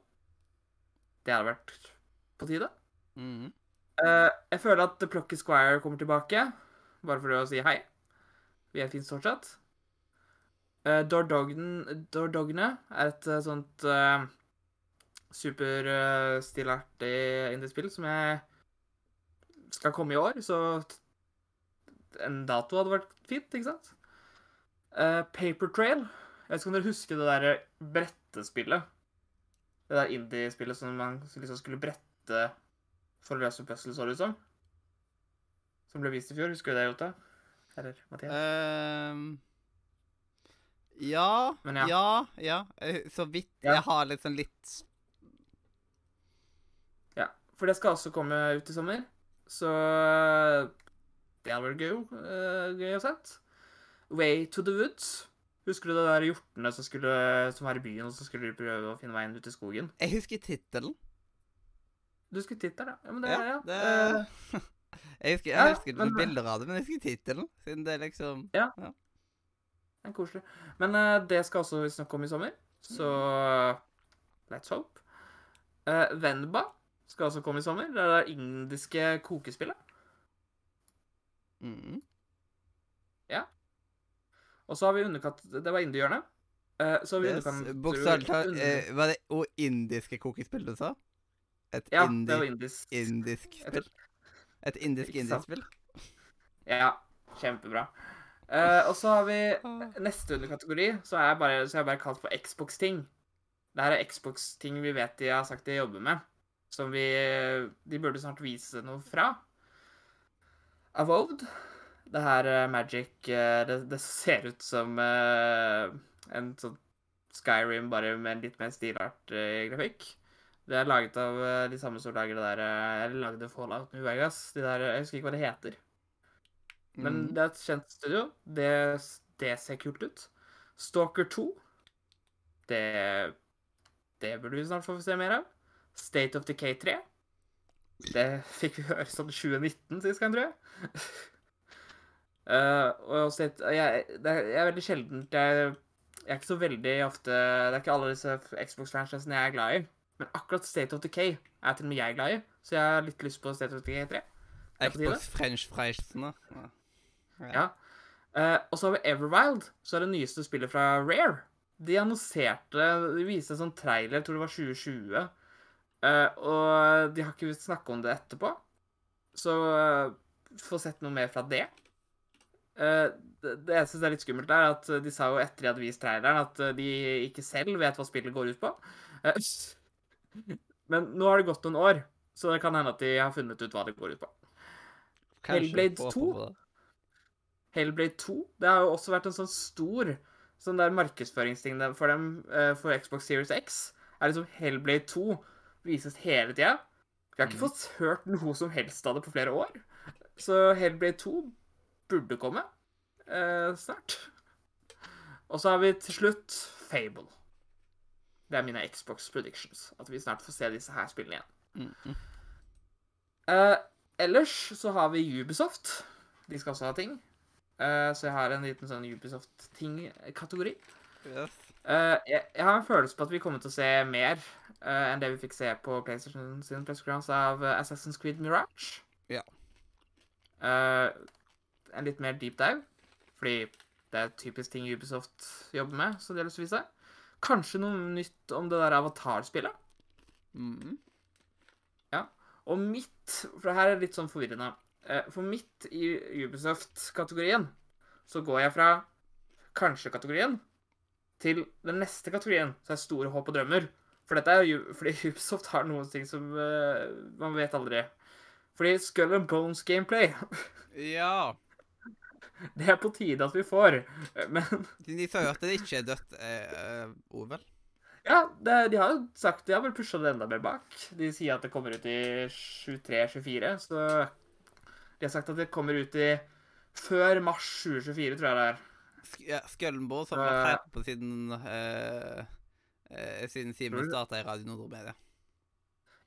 Det hadde vært på tide. Mhm. Eh, jeg føler at The Plucky Squire kommer tilbake, bare for å si hei. Vi er fint fortsatt. Uh, Dordogne er et uh, sånt uh, superstilartig indiespill som jeg skal komme i år, så en dato hadde vært fint, ikke sant? Uh, Paper Trail. Jeg vet ikke om dere husker det der brettespillet? Det der indie-spillet som man liksom skulle brette for løse puzzle, så det ut som. Som ble vist i fjor. Husker du det, Jota? Eller Mathias? Um, ja, Men ja. ja, ja. Eh, Så vidt Ja. jeg har liksom litt Ja. For det skal også komme ut i sommer. Så det hadde vært gøy, uh, gøy å sett. Way to the Woods. Husker du det der hjortene som, skulle, som var i byen, og så skulle prøve å finne veien ut i skogen? Jeg husker tittelen. Du skulle titte der, ja. ja men det, Ja, ja. Eh, Jeg husker, jeg husker men- bilder av det, men jeg husker tittelen. Siden det er liksom det er koselig. Men uh, det skal også vi snakke om i sommer, så let's hope. Uh, Venba skal også komme i sommer. Det er det indiske kokespillet. Ja. Og så har vi underkatt... Det var indiehjørnet. Uh, så har vi Yes, underkatt... Bokstavelig talt under- Var det og indiske kokespill du sa? Et Ja, indi, det var indisk. indisk spill? Et indisk indisk spill? Ja, kjempebra. Uh, og så har vi neste underkategori, så er jeg bare, så er jeg bare kalt for Xbox-ting. Det her er Xbox-ting vi vet de har sagt de jobber med, som vi De burde snart vise noe fra. Avowed. Det her eh, Magic eh, det, det ser ut som uh, en sånn Skyrim, bare med litt mer stilart uh, grafikk. Det er laget av eh, de samme som lager det der eh, Eller lagde Fallout New Vegas. De der, jeg husker ikke hva det heter. Men mm. det er et kjent studio. Det, det ser kult ut. Stalker 2. Det Det burde vi snart få se mer av. State of Decay 3. Det fikk vi høre sånn 2019 sist gang, tror jeg. uh, og State, jeg, det er, jeg er veldig sjeldent jeg, jeg er ikke så veldig ofte Det er ikke alle disse Xbox-franchisene jeg er glad i. Men akkurat State of Decay er til og med jeg glad i, så jeg har litt lyst på State of Decay 3. er på tide. Xbox French Friesene. Ja. Ja. Uh, og så har vi Everwild, så er det nyeste spillet fra Rare. De annonserte De viste en sånn trailer, jeg tror det var 2020. Uh, og de har ikke snakka om det etterpå. Så uh, få sett noe mer fra det. Uh, det, det jeg syns er litt skummelt, er at de sa jo etter de hadde vist traileren, at eh, de ikke selv vet hva spillet går ut på. Eh, men nå har det gått noen år, så det kan hende at de har funnet ut hva det går ut på. Kanskje Hellblade 2? Hellblade 2. Det har jo også vært en sånn stor sånn der markedsføringsting for dem eh, for Xbox Series X. Er liksom Hellblade 2 vises hele tida. Vi har ikke Mhm. fått hørt noe som helst av det på flere år. Så Hellblade 2 burde komme eh, snart. Og så har vi til slutt Fable. Det er mine Xbox predictions. At vi snart får se disse her spillene igjen. Mm -hmm. uh, ellers så har vi Ubisoft. De skal også ha ting. Uh, så jeg har en liten sånn Ubisoft-ting-kategori. Yes. Uh, jeg, jeg har en følelse på at vi kommer til å se mer uh, enn det vi fikk se på PlayStation sin pressekonferanse av uh, Assassin's Creed Mirage. Ja. Eh, en litt mer deep dive, fordi det er typisk ting Ubisoft jobber med, så det har lyst til å vise. Kanskje noe nytt om det der Avatar-spillet. Ja. Og mitt For det her er litt sånn forvirrende. Eh, For midt i Ubisoft-kategorien så går jeg fra kanskje-kategorien til den neste kategorien, som er store håp og drømmer. For dette er jo fordi Ubisoft har noen ting som uh, man vet aldri. Fordi Skull and Bones gameplay, Ja. Det er på tide at vi får. Eh, Men De, sa jo at det ikke er dødt, eh, Ovel. ja, det, de har jo sagt De har vel pusha det enda mer bak. De sier at det kommer ut i 23-24, så de har sagt at det kommer ut i før mars 2024, tror jeg det er. Sk ja, Skøllenborg som har vært på siden eh, eh, Siden Simen starta i Radio Nordre Media.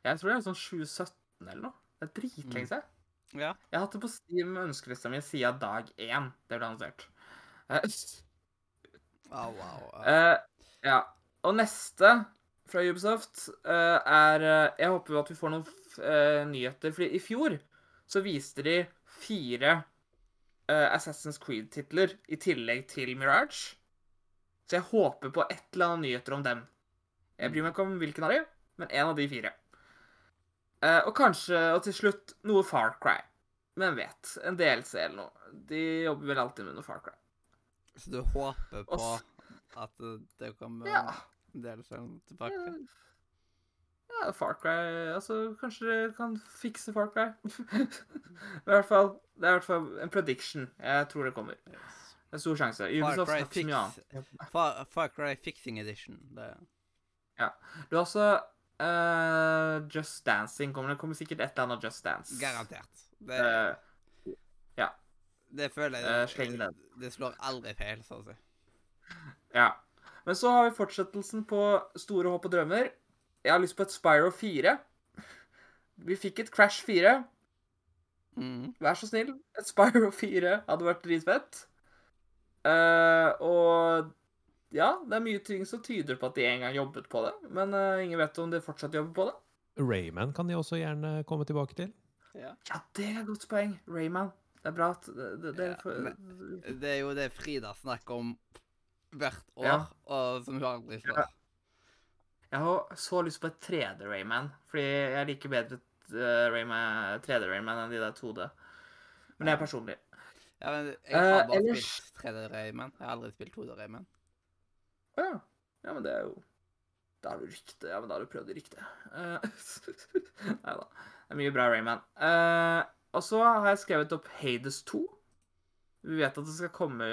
Jeg tror det er sånn 2017 eller noe. Det er dritlenge Mm. Ja. Jeg har hatt det på Steam ønskelista mi siden dag én. Det ble annonsert. Eh, Wow, wow. wow. Eh, ja. Og neste fra Ubisoft uh, er eh, Jeg håper jo at vi får noen f- eh, nyheter. For i fjor så viste de fire eh, Assassin's Creed-titler i tillegg til Mirage. Så jeg håper på et eller annet nyheter om dem. Jeg bryr meg ikke om hvilken av de, men en av de fire. Eh, og kanskje, og til slutt, noe Far Cry. Hvem vet? En DLC eller noe. De jobber vel alltid med noe Far Cry. Så du håper på Også, at det kommer Ja. en sånn tilbake? Ja, Far Cry Altså, kanskje det kan fikse Far Cry? I hvert fall, det er i hvert fall en prediction. Jeg tror det kommer. Yes. Det er stor sjanse. Far Ubisoft Cry, ikke mye fix. Far, Far Cry Fixing Edition. Det, Du har også eh, Just Dancing kommer. Det kommer sikkert et eller annet Just Dance. garantert. Det, Eh, det føler jeg uh. Det slår aldri feil, så å si. ja. Men så har vi fortsettelsen på Store håp og drømmer. Jeg har lyst på et Spyro 4. Vi fikk et Crash 4. Mm. Vær så snill. Et Spyro 4 hadde vært dritfett. Og ja, det er mye ting som tyder på at de en gang jobbet på det. Men uh, ingen vet om de fortsatt jobber på det. Rayman kan de også gjerne komme tilbake til. Ja. Ja, det er et godt poeng. Rayman. Det er bra at det, det, det Ja, for, Det er jo det Frida snakker om hvert år, Ja. og som hun aldri. Ja. Jeg har så lyst på et 3D Rayman, fordi jeg liker bedre eh, Rayman, 3D Rayman enn de der 2D. Men det er personlig. Ja, men jeg har bare bare ellers- spilt 3D Rayman. Jeg har aldri spilt 2D Rayman. Å ja. Ja, men det er jo Da har du riktig. Ja, men da har du prøvd det riktige. Nei da. Det er mye bra Rayman. Uh, og så har jeg skrevet opp Hades 2. Vi vet at det skal komme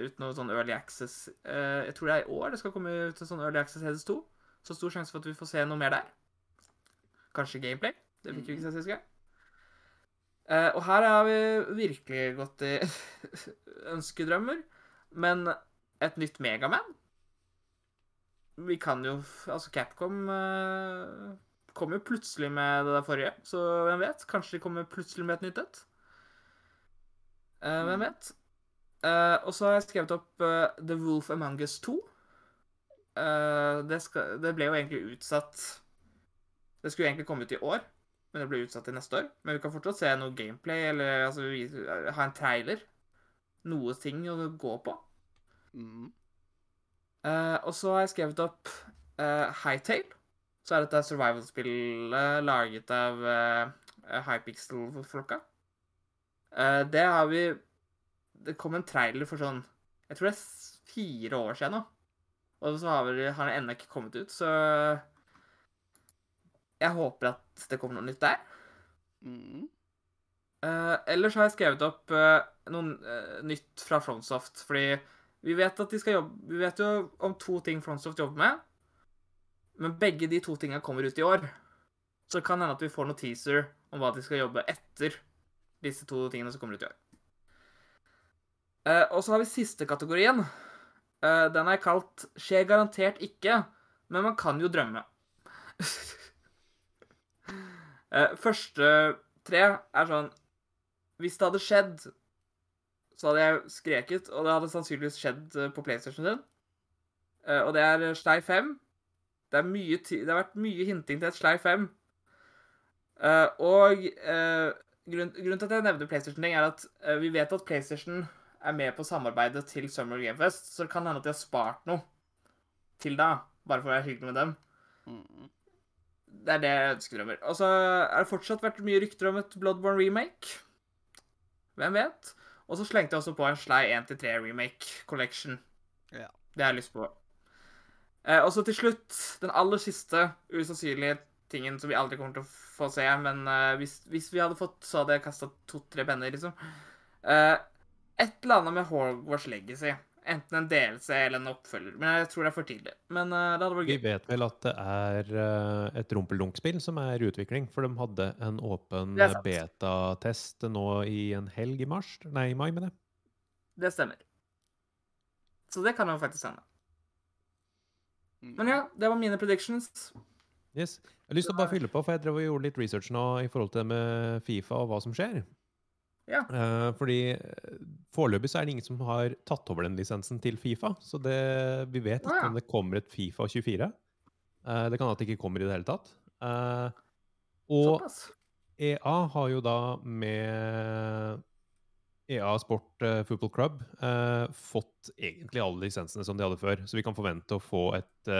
ut noe sånn Early Access uh, Jeg tror det er i år det skal komme ut en sånn Early Access Hades 2. Så stor sjanse for at vi får se noe mer der. Kanskje gameplay. Det fikk vi ikke se sist gang. Uh, og her har vi virkelig gått i ønskedrømmer. Men et nytt Megaman Vi kan jo Altså, Capcom uh, kom jo plutselig med det der forrige, så hvem vet? Kanskje de kommer plutselig med et nytt et? Uh, hvem Mm. vet? Uh, og så har jeg skrevet opp The Wolf Among Us 2. Eh, det, skal, det ble jo egentlig utsatt Det skulle egentlig komme ut i år, men det ble utsatt til neste år. Men vi kan fortsatt se noe gameplay, eller altså, vi, ha en trailer. Noe ting å gå på. Mm. Eh, og så har jeg skrevet opp uh, Hightail. Så er dette survival-spillet laget av uh, Hypixel-folka. Uh, det har vi Det kom en trailer for sånn Jeg tror det er fire år siden nå. Og så har, vi, har den ennå ikke kommet ut, så Jeg håper at det kommer noe nytt der. Mm. Uh, ellers har jeg skrevet opp eh, noe eh, nytt fra Frontsoft, fordi vi vet at de skal jobbe Vi vet jo om to ting Frontsoft jobber med, men begge de to tingene kommer ut i år. Så det kan hende at vi får noe teaser om hva de skal jobbe etter disse to tingene som kommer ut i år. Eh, og så har vi siste kategorien. Eh, den er kalt 'Skjer garantert ikke', men man kan jo drømme. Eh, første tre er sånn Hvis det hadde skjedd, så hadde jeg skreket, og det hadde sannsynligvis skjedd eh, på PlayStation din. Eh, og det er Slei 5. Det, er mye det har vært mye hinting til et Slei 5. Eh, og eh, grunn, grunnen til at jeg nevner PlayStation-ting, er at eh, vi vet at PlayStation er med på samarbeidet til Summer Game Fest, så det kan hende at de har spart noe til da, bare for å være hyggelig med dem. Mm. Det er det jeg ønsker, Drømmer. Og så er det fortsatt vært mye rykter om et Bloodborne remake. Hvem vet? Og så slengte jeg også på en slei 1-3 remake collection. Ja. Det har jeg lyst på. Eh, og så til slutt, den aller siste usannsynlige tingen som vi aldri kommer til å få se, men eh, hvis, hvis vi hadde fått, så hadde jeg kasta to-tre penner, liksom. Eh, et eller annet med Hogwarts Legacy. Enten en DLC eller en oppfølger. Men jeg tror det er for tidlig. Men uh, det hadde vært Vi vet vel at det er uh, et rumpeldunk-spill som er i utvikling, for de hadde en åpen betatest nå i en helg i mars. Nei, i mai, mener jeg. Det stemmer. Så det kan jo faktisk hende. Mm. Men ja, det var mine predictions. Yes. Jeg har lyst til å bare fylle på, for jeg drev og gjorde litt research nå i forhold til det med Fifa og hva som skjer. Ja. Eh, fordi eh, foreløpig så er det ingen som har tatt over den lisensen til Fifa. Så det, vi vet ikke ja. om det kommer et Fifa 24. Eh, det kan at det ikke kommer i det hele tatt. Og Såpass. EA har jo da med EA Sport Football Club fått egentlig alle lisensene som de hadde før. Så vi kan forvente å få et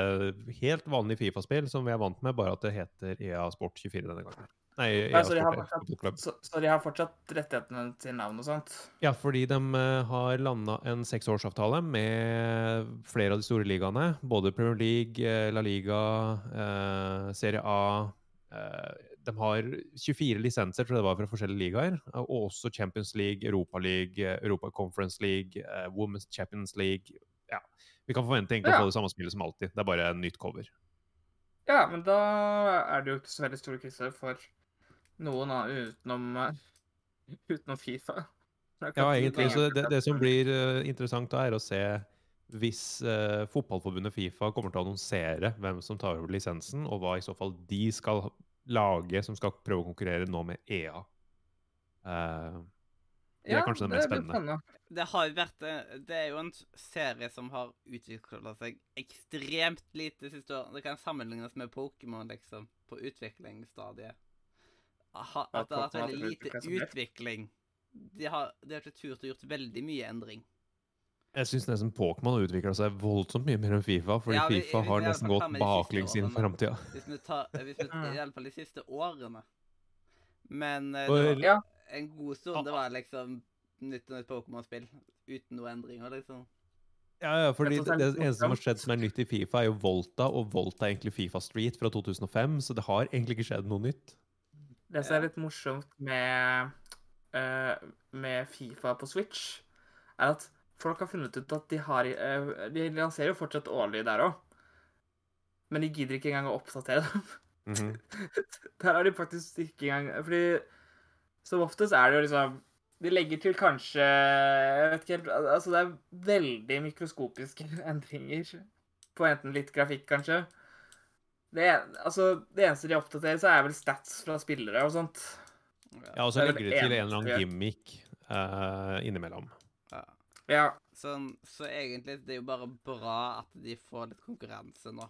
helt vanlig Fifa-spill som vi er vant med, bare at det heter EA Sport 24 denne gangen. Nei, Nei, så de har fortsatt- Så, så de har fortsatt rettighetene til navn og sånt? Ja, fordi de eh, har landa en seksårsavtale med flere av de store ligaene. Både Premier League, eh, La Liga, eh, Serie A. Eh, de har 24 lisenser, tror jeg det var, fra forskjellige ligaer. Og også Champions League, Europa League, Europa Conference League, eh, Women's Champions League. Ja, Vi kan forvente egentlig Ja. å få det samme spillet som alltid. Det er bare en nytt cover. Ja, men da er det jo ikke så veldig store kriser for noen da, utenom, eh, utenom Fifa. Ja, egentlig. Så det, det som blir eh, interessant da, er å se hvis eh, fotballforbundet Fifa kommer til å annonsere hvem som tar over lisensen, og hva i så fall de skal lage som skal prøve å konkurrere nå med EA. Eh, det er Ja, kanskje det det mest spennende. Det har jo vært Det er jo en serie som har utvikla seg ekstremt lite siste år. Det kan sammenlignes med Pokémon, liksom, på utviklingsstadiet. Ha, at det har vært veldig lite utvikling. De har, de har ikke turt å gjort veldig mye endring. Jeg syns nesten Pokémon har utvikla seg voldsomt mye mer enn Fifa, fordi Ja, vi- Fifa har vi nesten gått baklengs inn i framtida. Hvis vi tar hvis vi, Mm. I alle fall de siste årene. Men eh, det var Ja. en god stund det var liksom nytt og nytt Pokémon-spill uten noe endringer, liksom. Ja, ja, fordi det, det eneste som har skjedd som er nytt i Fifa, er jo Volta, og Volta er egentlig Fifa Street fra 2005, så det har egentlig ikke skjedd noe nytt. Det som er litt morsomt med, uh, med Fifa på Switch, er at folk har funnet ut at de har uh, De lanserer jo fortsatt årlig der òg, men de gidder ikke engang å oppdatere dem. Mhm. Der har de faktisk ikke engang Fordi som oftest er det jo liksom De legger til kanskje Jeg vet ikke helt Altså, det er veldig mikroskopiske endringer på enten litt grafikk, kanskje. Det, altså, det eneste de oppdaterer, så er vel stats fra spillere og sånt. Ja, og så Det er legger de til en eller annen gimmick uh, innimellom. Ja. Ja. Sånn, så egentlig det er jo bare bra at de får litt konkurranse nå.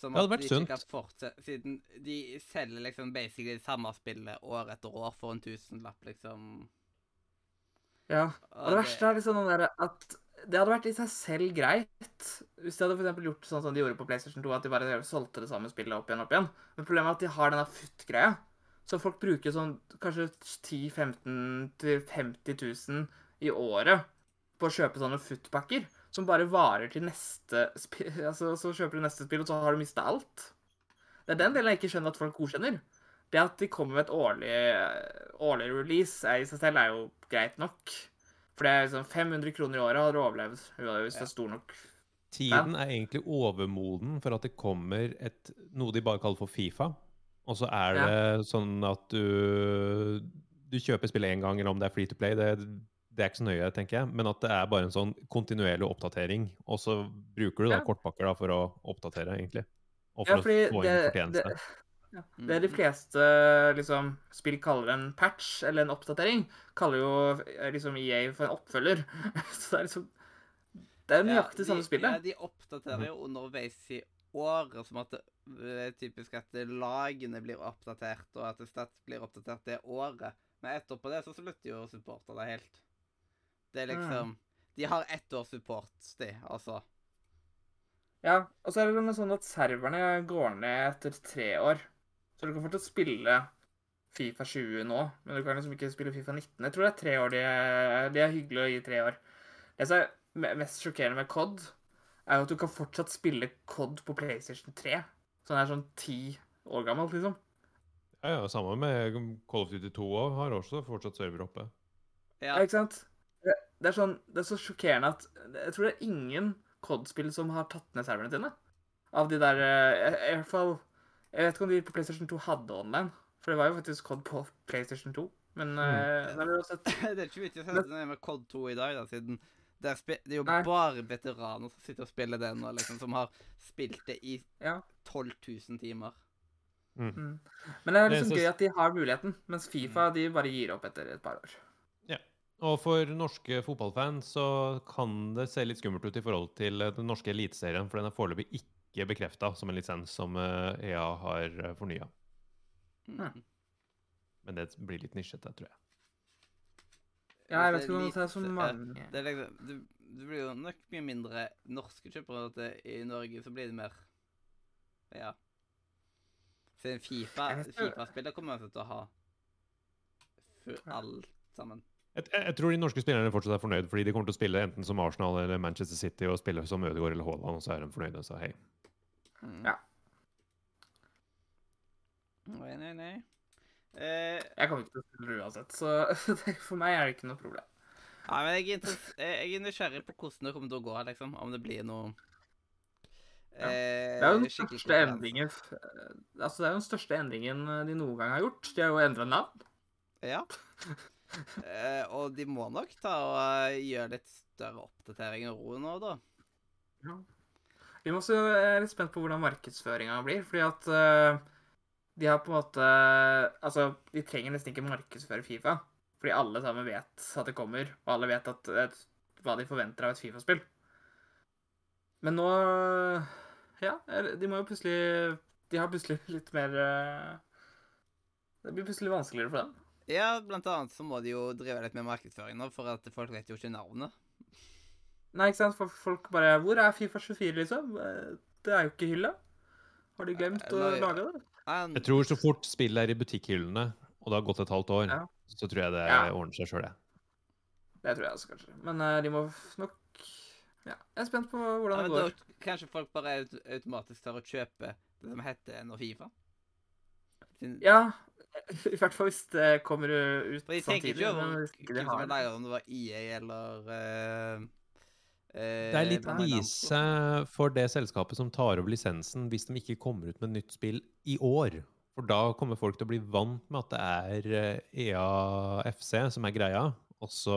Som Det hadde vært sunt. fortsette Siden de selger liksom basically det samme spillet år etter år for en tusenlapp, liksom. ja. Og det verste er liksom den derre at det hadde vært i seg selv greit hvis de hadde for eksempel gjort sånn som de gjorde på PlayStation 2, at de bare solgte det samme spillet opp igjen og opp igjen. Men problemet er at de har denne FUT-greia. Så folk bruker sånn kanskje 10 15 000-50 000 i året på å kjøpe sånne FUT-pakker som bare varer til neste spill. Altså, så kjøper du neste spill, og så har du mista alt. Det er den delen jeg ikke skjønner at folk godkjenner. Det at de kommer med et årlig, årlig release er i seg selv er jo greit nok. For det er sånn 500 kroner i året hadde du overlevd hvis det er stor nok. Tiden er egentlig overmoden for at det kommer et, noe de bare kaller for Fifa. Og så er Ja. det sånn at du, du kjøper spillet én gang, eller om det er free to play. Det, det er ikke så nøye, tenker jeg. Men at det er bare en sånn kontinuerlig oppdatering. Og så bruker du da Ja. kortpakker da for å oppdatere, egentlig. Og for ja, å få inn inn det, fortjeneste. Ja, det de fleste liksom, spill kaller en patch eller en oppdatering, kaller jo eh, liksom EA for en oppfølger. Så det er liksom Det er nøyaktig ja, de, samme Ja, de oppdaterer jo underveis i året, som at det er typisk at lagene blir oppdatert, og at Stats blir oppdatert det året. Men etterpå det så slutter jo supporterne det helt. Det er Mm. liksom De har ett års support, de, altså. Ja, og så er det sånn at serverne går ned etter tre år. Så du kan fortsatt spille Fifa 20 nå, men du kan liksom ikke spille Fifa 19. Jeg tror det er tre år. Det er, det er hyggelig å gi tre år. Det som er mest sjokkerende med COD, er jo at du kan fortsatt spille COD på PlayStation 3. Så den er sånn ti år gammelt, liksom. Ja, ja, Samme med Call of Duty 2 òg. Har også fortsatt server oppe. Ja. Ja, ikke sant? Det, det, er sånn, det er så sjokkerende at Jeg tror det er ingen COD-spill som har tatt ned serverne sine. Av de der eh, I, i hvert fall Jeg vet ikke om de på PlayStation 2 hadde online. For det var jo faktisk COD på PlayStation 2. Men eh, det det er ikke vits i å sette ned med COD 2 i dag, da, siden det er, spi- det er jo Nei. bare veteraner som sitter og spiller det nå, liksom, som har spilt det i Ja. 12 000 timer. mm. Men det er liksom gøy at de har muligheten, mens Fifa de bare gir opp etter et par år. Og for norske fotballfans så kan det se litt skummelt ut i forhold til den norske eliteserien, for den er foreløpig ikke bekrefta som en lisens som eh, EA har fornya. Mm. Men det blir litt nisjete, tror jeg. Ja, jeg vet ikke om litt- det er så ja, mange Det, liksom, det, det blir jo nok mye mindre norske kjøpere. At det, I Norge så blir det mer Ja. Siden Fifa. Fifa-spillet kommer man til å ha for alt sammen. Jeg, jeg, jeg tror de norske spillerne fortsatt er fornøyd, fordi de kommer til å spille enten som Arsenal eller Manchester City og spille som Ødegaard eller Haaland, og så er de fornøyde. og sa hei. Mm. Ja. Nei, nei, nei. Eh, Jeg kommer ikke til å spille det uansett, så for meg er det ikke noe problem. Nei, men jeg er, jeg er nysgjerrig på hvordan det kommer til å gå, liksom. Om det blir noe Ja. eh, Det er jo den største endringen Altså, det er jo den største endringen eh, de noen gang har gjort. De har jo endra navn. Ja. Eh, og de må nok ta og eh, gjøre litt større oppdateringer og ro nå, da. Vi må også være litt spent på hvordan markedsføringa blir, fordi at eh, de har på en måte Altså, de trenger nesten ikke markedsføre Fifa, fordi alle sammen vet at det kommer, og alle vet at, at, hva de forventer av et Fifa-spill. Men nå Ja, de må jo plutselig De har plutselig litt mer eh, Det blir plutselig vanskeligere for dem. Ja, blant annet så må de jo drive litt med markedsføring nå, for at folk vet jo ikke navnet. Nei, ikke sant? For folk bare Hvor er Fifa 24, liksom? Eh, Det er jo ikke hylla. Har de glemt å lage det? Jeg tror så fort spillet er i butikkhyllene, og det har gått et halvt år, Ja. så tror jeg det Ja. ordner seg sjøl, jeg. Det tror jeg også, kanskje. Men uh, de må nok Ja, jeg er spent på hvordan ja, det går. da kanskje folk bare automatisk tør å kjøpe det som heter nå Fifa. Sin... Ja, i hvert fall hvis det kommer ut For de tenker samtidig. ikke over men hvis ikke de har er om det var EA eller eh, Det er litt krise for det selskapet som tar over lisensen, hvis de ikke kommer ut med nytt spill i år. For da kommer folk til å bli vant med at det er eh, EAFC som er greia, og så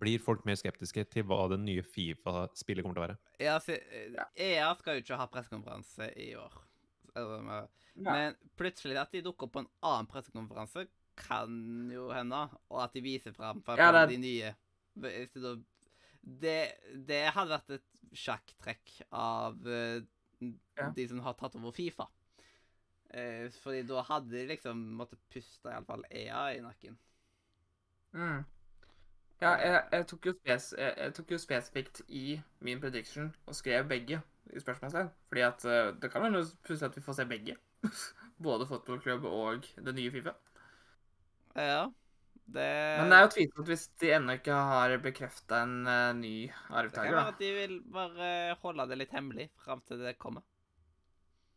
blir folk mer skeptiske til hva det nye Fifa-spillet kommer til å være. Ja, så, eh, EA skal jo ikke ha pressekonferanse i år. Altså, men- plutselig at de dukker opp på en annen pressekonferanse, kan jo hende. Og at de viser fram for Ja, det- de nye. Hvis de da- Det, det hadde vært et sjakktrekk av uh, Ja. de som har tatt over Fifa. Uh, fordi da hadde de liksom måttet puste iallfall EA i nakken. Mm. Ja, jeg, jeg, tok jo spes, jeg, jeg tok jo spesifikt i min prediction og skrev begge i spørsmålstegn. Fordi at uh, det kan hende plutselig at vi får se begge. Både fotballklubb og det nye Fifa. Ja. Det Men det er jo tvilsomt hvis de ennå ikke har bekrefta en uh, ny det kan være at de vil bare holde det litt hemmelig fram til det kommer.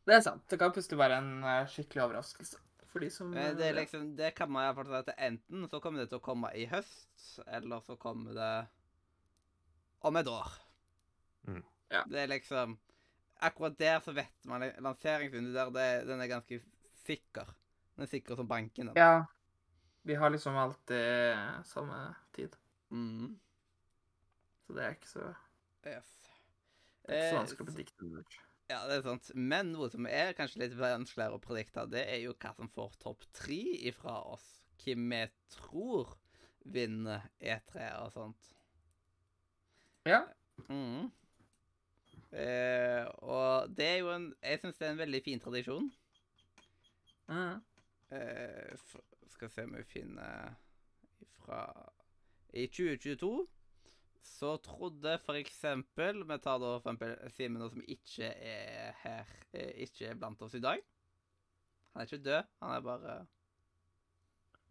Det er sant. Det kan plutselig være en uh, skikkelig overraskelse for de som uh, det, liksom, det kan man iallfall si at enten så kommer det til å komme i høst, eller så kommer det om et år. Mm. Ja. Det er liksom Akkurat der så vet man Lanseringsvinduet der, det, den er ganske sikker. Den er sikker som banken. Den. Ja. Vi har liksom alltid samme tid. Mm. Så det er ikke så, Yes. det er ikke så Eh, vanskelig å predikte. Ja, det er sant. Men noe som er kanskje litt vanskeligere å predikte, det er jo hva som får topp tre ifra oss. Hvem vi tror vinner E3 og sånt. Ja. Mm. Eh, og det er jo en Jeg syns det er en veldig fin tradisjon. Mm. Eh, f- skal se om vi finner fra I 2022 så trodde eksempel Vi tar da for eksempel Simen, som ikke er her, eh, ikke er blant oss i dag. Han er ikke død, han er bare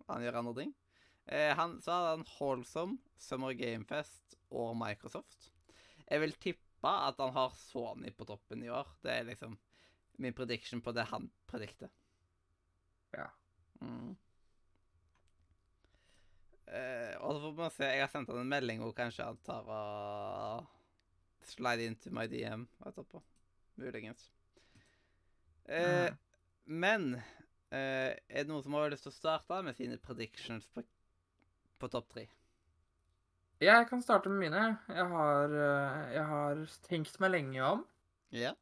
Han gjør andre ting. Eh, han, så hadde han Holsom, Summer Gamefest og Microsoft. Jeg vil tippe at han har Sony på toppen i år. Det er liksom min prediction på det han predikter. Ja. Mm. Eh, og så får man se Jeg har sendt han en melding hvor kanskje han tar og slide into my DM etterpå. Muligens. Uh, Mm. Men uh, er det noen som har lyst til å starte med sine predictions på, på topp tre? Jeg kan starte med mine. Jeg har, jeg har tenkt meg lenge om. Ja.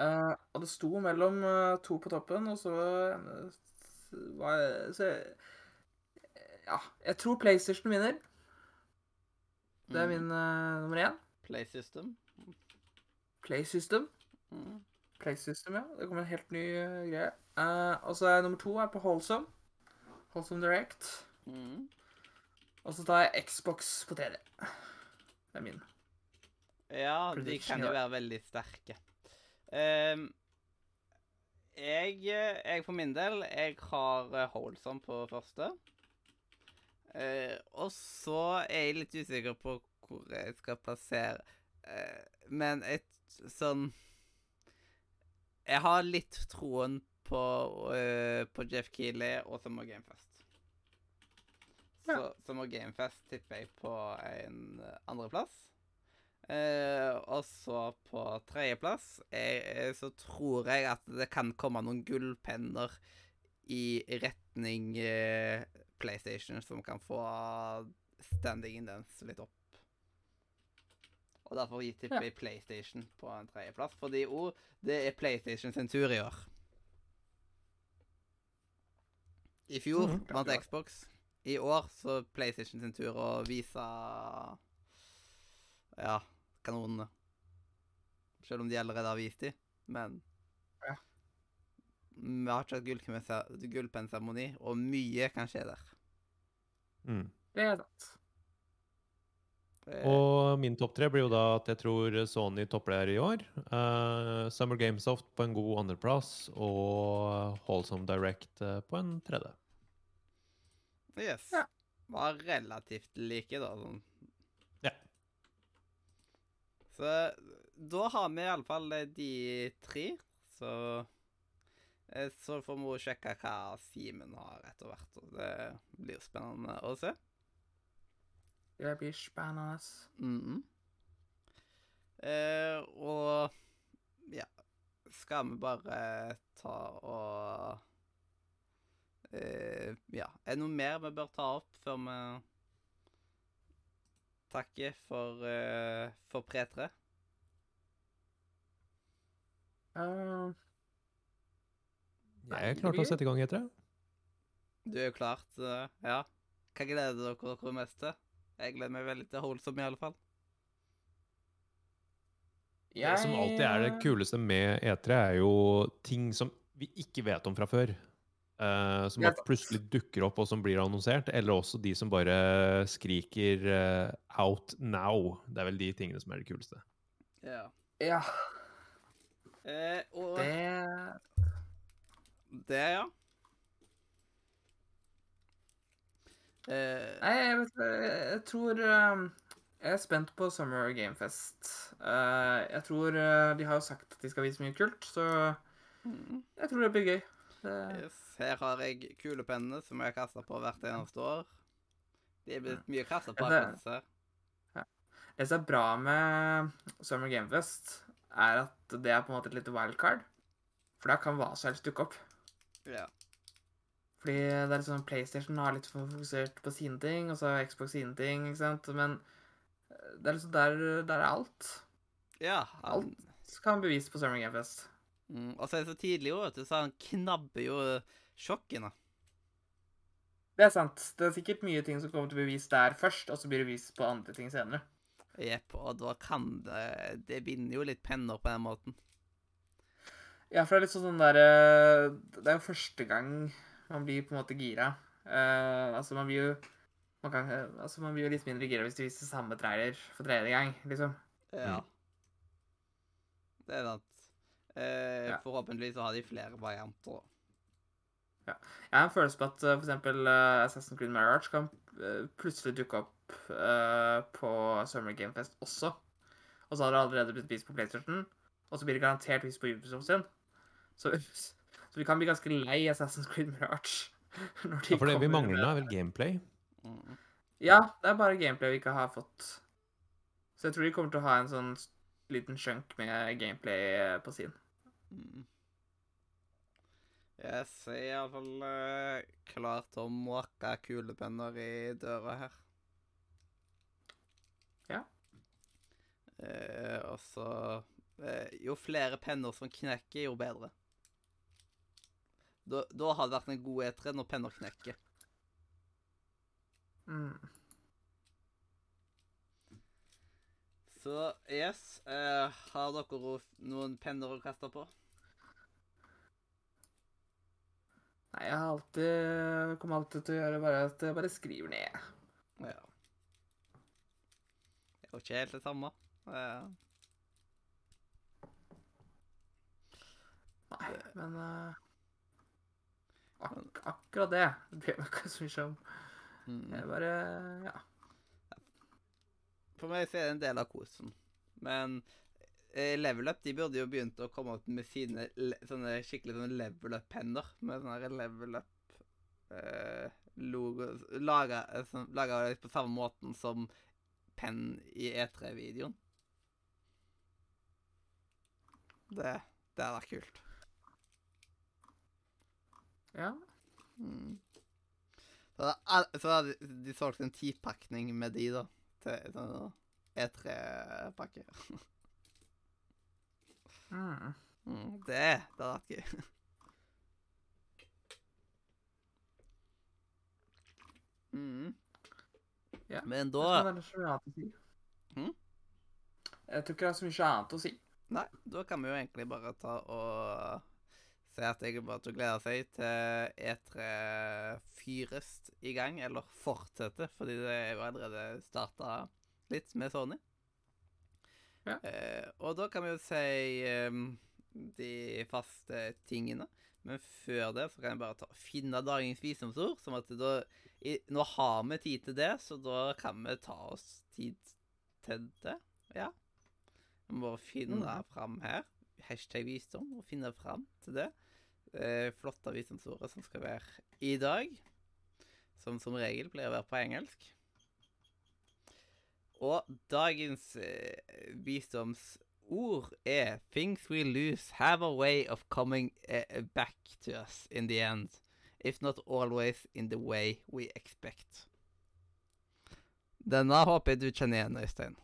Eh, og det sto mellom to på toppen, og så var jeg, så jeg, Ja, jeg tror PlayStation vinner. Det er Mm. min uh, nummer én. Play System. PlaySystem. Mm. PlaySystem, ja. Det kommer en helt ny uh, greie. Uh, og så er nummer to er på Holsom. Holsom Direct. Mm. Og så tar jeg Xbox på tredje. Det er min. Ja, de kan jo være veldig sterke. Um, jeg, jeg for min del, jeg har Holsom på første. Eh, og så er jeg litt usikker på hvor jeg skal plassere uh, Men et sånn Jeg har litt troen på, uh, på Jeff Keeley og Summer Gamefest. Så Ja. Summer Gamefest tipper jeg på en andreplass. Uh, og så på tredjeplass så tror jeg at det kan komme noen gullpenner i retning eh, PlayStation som kan få standingen dens litt opp. Og derfor tipper jeg PlayStation på en tredjeplass, fordi oh, det er PlayStation sin tur i år. I fjor Mhm. vant Xbox. I år så PlayStation sin tur å vise ja, kanonene. Selv om de allerede har vist dem, men Ja. Vi har ikke hatt gullpense- gullpennseremoni, og mye kan skje der. Mm. Det er sant. Det... Og min topp tre blir jo da at jeg tror Sony topper det her i år. Uh, Summer Gamesoft på en god andreplass, og Holsome Direct eh, på en tredje. yes. Ja. Var relativt like, da. Sånn. Ja. Så da har vi iallfall de tre, så eh, Så får vi sjekke hva Simen har etter hvert. og Det blir jo spennende å se. Det blir spennende. Mhm. eh, og ja Skal vi bare ta og eh, Ja. Er det noe mer vi bør ta opp før vi takker for, eh, for pre-tre? Eh, Jeg klarte klar å sette i gang, heter det. Du er jo klart eh, Ja. Hva gleder dere dere mest til? Jeg gleder meg veldig til Holsom, i alle fall. Det som alltid er det kuleste med E3, er jo ting som vi ikke vet om fra før. Uh, som bare plutselig dukker opp, og som blir annonsert. Eller også de som bare skriker uh, 'out now'. Det er vel de tingene som er det kuleste. Ja. Ja, Eh, og det det, ja. Uh, Nei, jeg vet. Jeg tror eh, Jeg er spent på Summer Gamefest. Uh, jeg tror uh, De har jo sagt at de skal vise mye kult, så mm. jeg tror det blir gøy. Det, Yes, her har jeg kulepennene som jeg har kasta på hvert eneste år. De er blitt mye kasta på. Ja, det- akkurat disse det som er bra med Summer Gamefest, er at det er på en måte et lite wildcard. For da kan hva som helst dukke opp. Ja. Fordi det er sånn PlayStation har litt fokusert på sine ting, og så har Xbox sine ting, ikke sant. Men eh, det er liksom der, der er alt. ja han, Så kan bevise på Summer Gamefest. mm, og så er det så tidlig, jo, vet du, så han knabber jo sjokken Det er sant. Det er sikkert mye ting som kommer til bevis der først, og så blir det vist på andre ting senere. Jepp, og da kan det Det binder jo litt penner på den måten. Ja, for det er litt sånn derre der eh, Det er jo første gang man blir på en måte gira. Uh, altså, man blir jo man, kan, eh, altså, man blir jo litt mindre gira hvis du viser samme trailer for tredje gang, liksom. Ja. Det er sant. Uh, Ja. Forhåpentligvis så har de flere varianter. Ja. Jeg har en følelse på at uh, for eksempel uh, Assassin's Creed Mirage kan plutselig dukke opp eh, på Summer Game Fest også. Og så har det allerede blitt vist på PlayStation, og så blir det garantert vist på Ubisoft sin. Så, så vi kan bli ganske lei Assassin's Creed Mirage. Når de Ja, for det vi mangler, nå, er vel gameplay. Mm. Ja, det er bare gameplay vi ikke har fått. Så jeg tror de kommer til å ha en sånn liten chunk med gameplay eh, på sin. Mm. Jeg ser iallfall uh, klar til å måke kulepenner i døra her. Ja. Eh, og så eh, Jo flere penner som knekker, jo bedre. Da, da har det vært en god etre når penner knekker. Mm. Så yes, eh, har dere noen penner å kaste på? Nei, jeg har alltid kommer alltid til å gjøre bare at jeg bare skriver ned. Ja. Det er jo ikke helt det samme. Ja. Nei, men eh, ak akkurat det bryr jeg meg ikke så mye om. Det er bare Ja. For meg så er det en del av kosen. Men eh, Level Up de burde jo begynt å komme opp med sine sånne skikkelig sånne Level Up-penner. Med sånne Level Up-logo Laga eh, sånn- laga på samme måten som penn i E3-videoen. Det, det hadde vært kult. Ja. Mm. Så da, så hadde de solgt en tipakning med de, da. Til sånn E3-pakke. Mm. Mm, det, det hadde vært gøy. Mm. Ja, Men Det da er så mye annet å si. Hm? Jeg tror ikke det er så mye annet å si. Nei, da kan vi jo egentlig bare ta og si at jeg bare til å glede seg til E3 fyres i gang, eller fortsette, fordi det er jo allerede starta litt med Sony. Ja. Eh, og da kan vi jo si eh, de faste tingene. Men før det så kan jeg bare ta, finne dagens visdomsord. Som at da, i, Nå har vi tid til det, så da kan vi ta oss tid til det. Ja. Vi må bare finne mm. fram her. Hashtag visdom, og finne fram til det. Eh, flotte visdomsordet som skal være i dag. Som som regel pleier å være på engelsk. Og dagens eh, visdomsord er Things we lose have a way of coming eh, back to us in the end. If not always in the way we expect. Denne håper jeg du kjenner igjen, Øystein.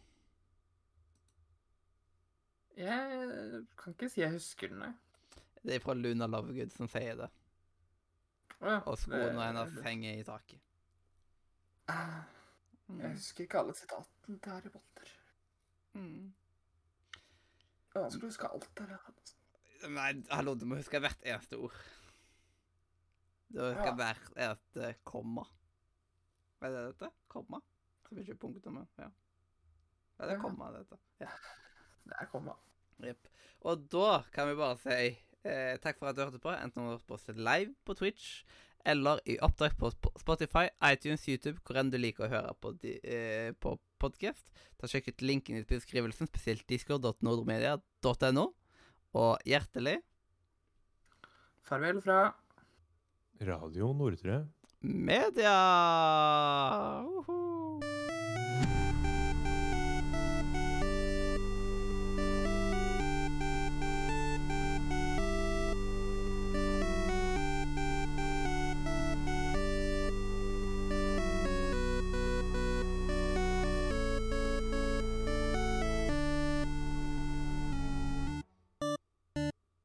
Jeg kan ikke si jeg husker den, nei. Det er fra Luna Lovegood som sier det. Å ja. Og skoene hennes henger i taket. Ah, Jeg Mm. husker ikke alle sitatene til Harry Potter. Mm. Det er vanskelig å huske alt der. Nei, hallo, du må huske hvert eneste ord. Du må huske Ja. hvert eneste komma. Hva er det dette? Komma? Som ikke punktum? Ja. Det er Ja. komma, dette. Ja. Det er han. Jepp. Og da kan vi bare si eh, takk for at du hørte på, enten du har hørt på oss live på Twitch eller i opptak på Spotify, iTunes, YouTube, hvor enn du liker å høre på, de, eh, på podkast. Ta Sjekk ut linken i beskrivelsen, spesielt discord.nordmedia.no. Og hjertelig Farvel fra Radio Nordre. media! Uhu.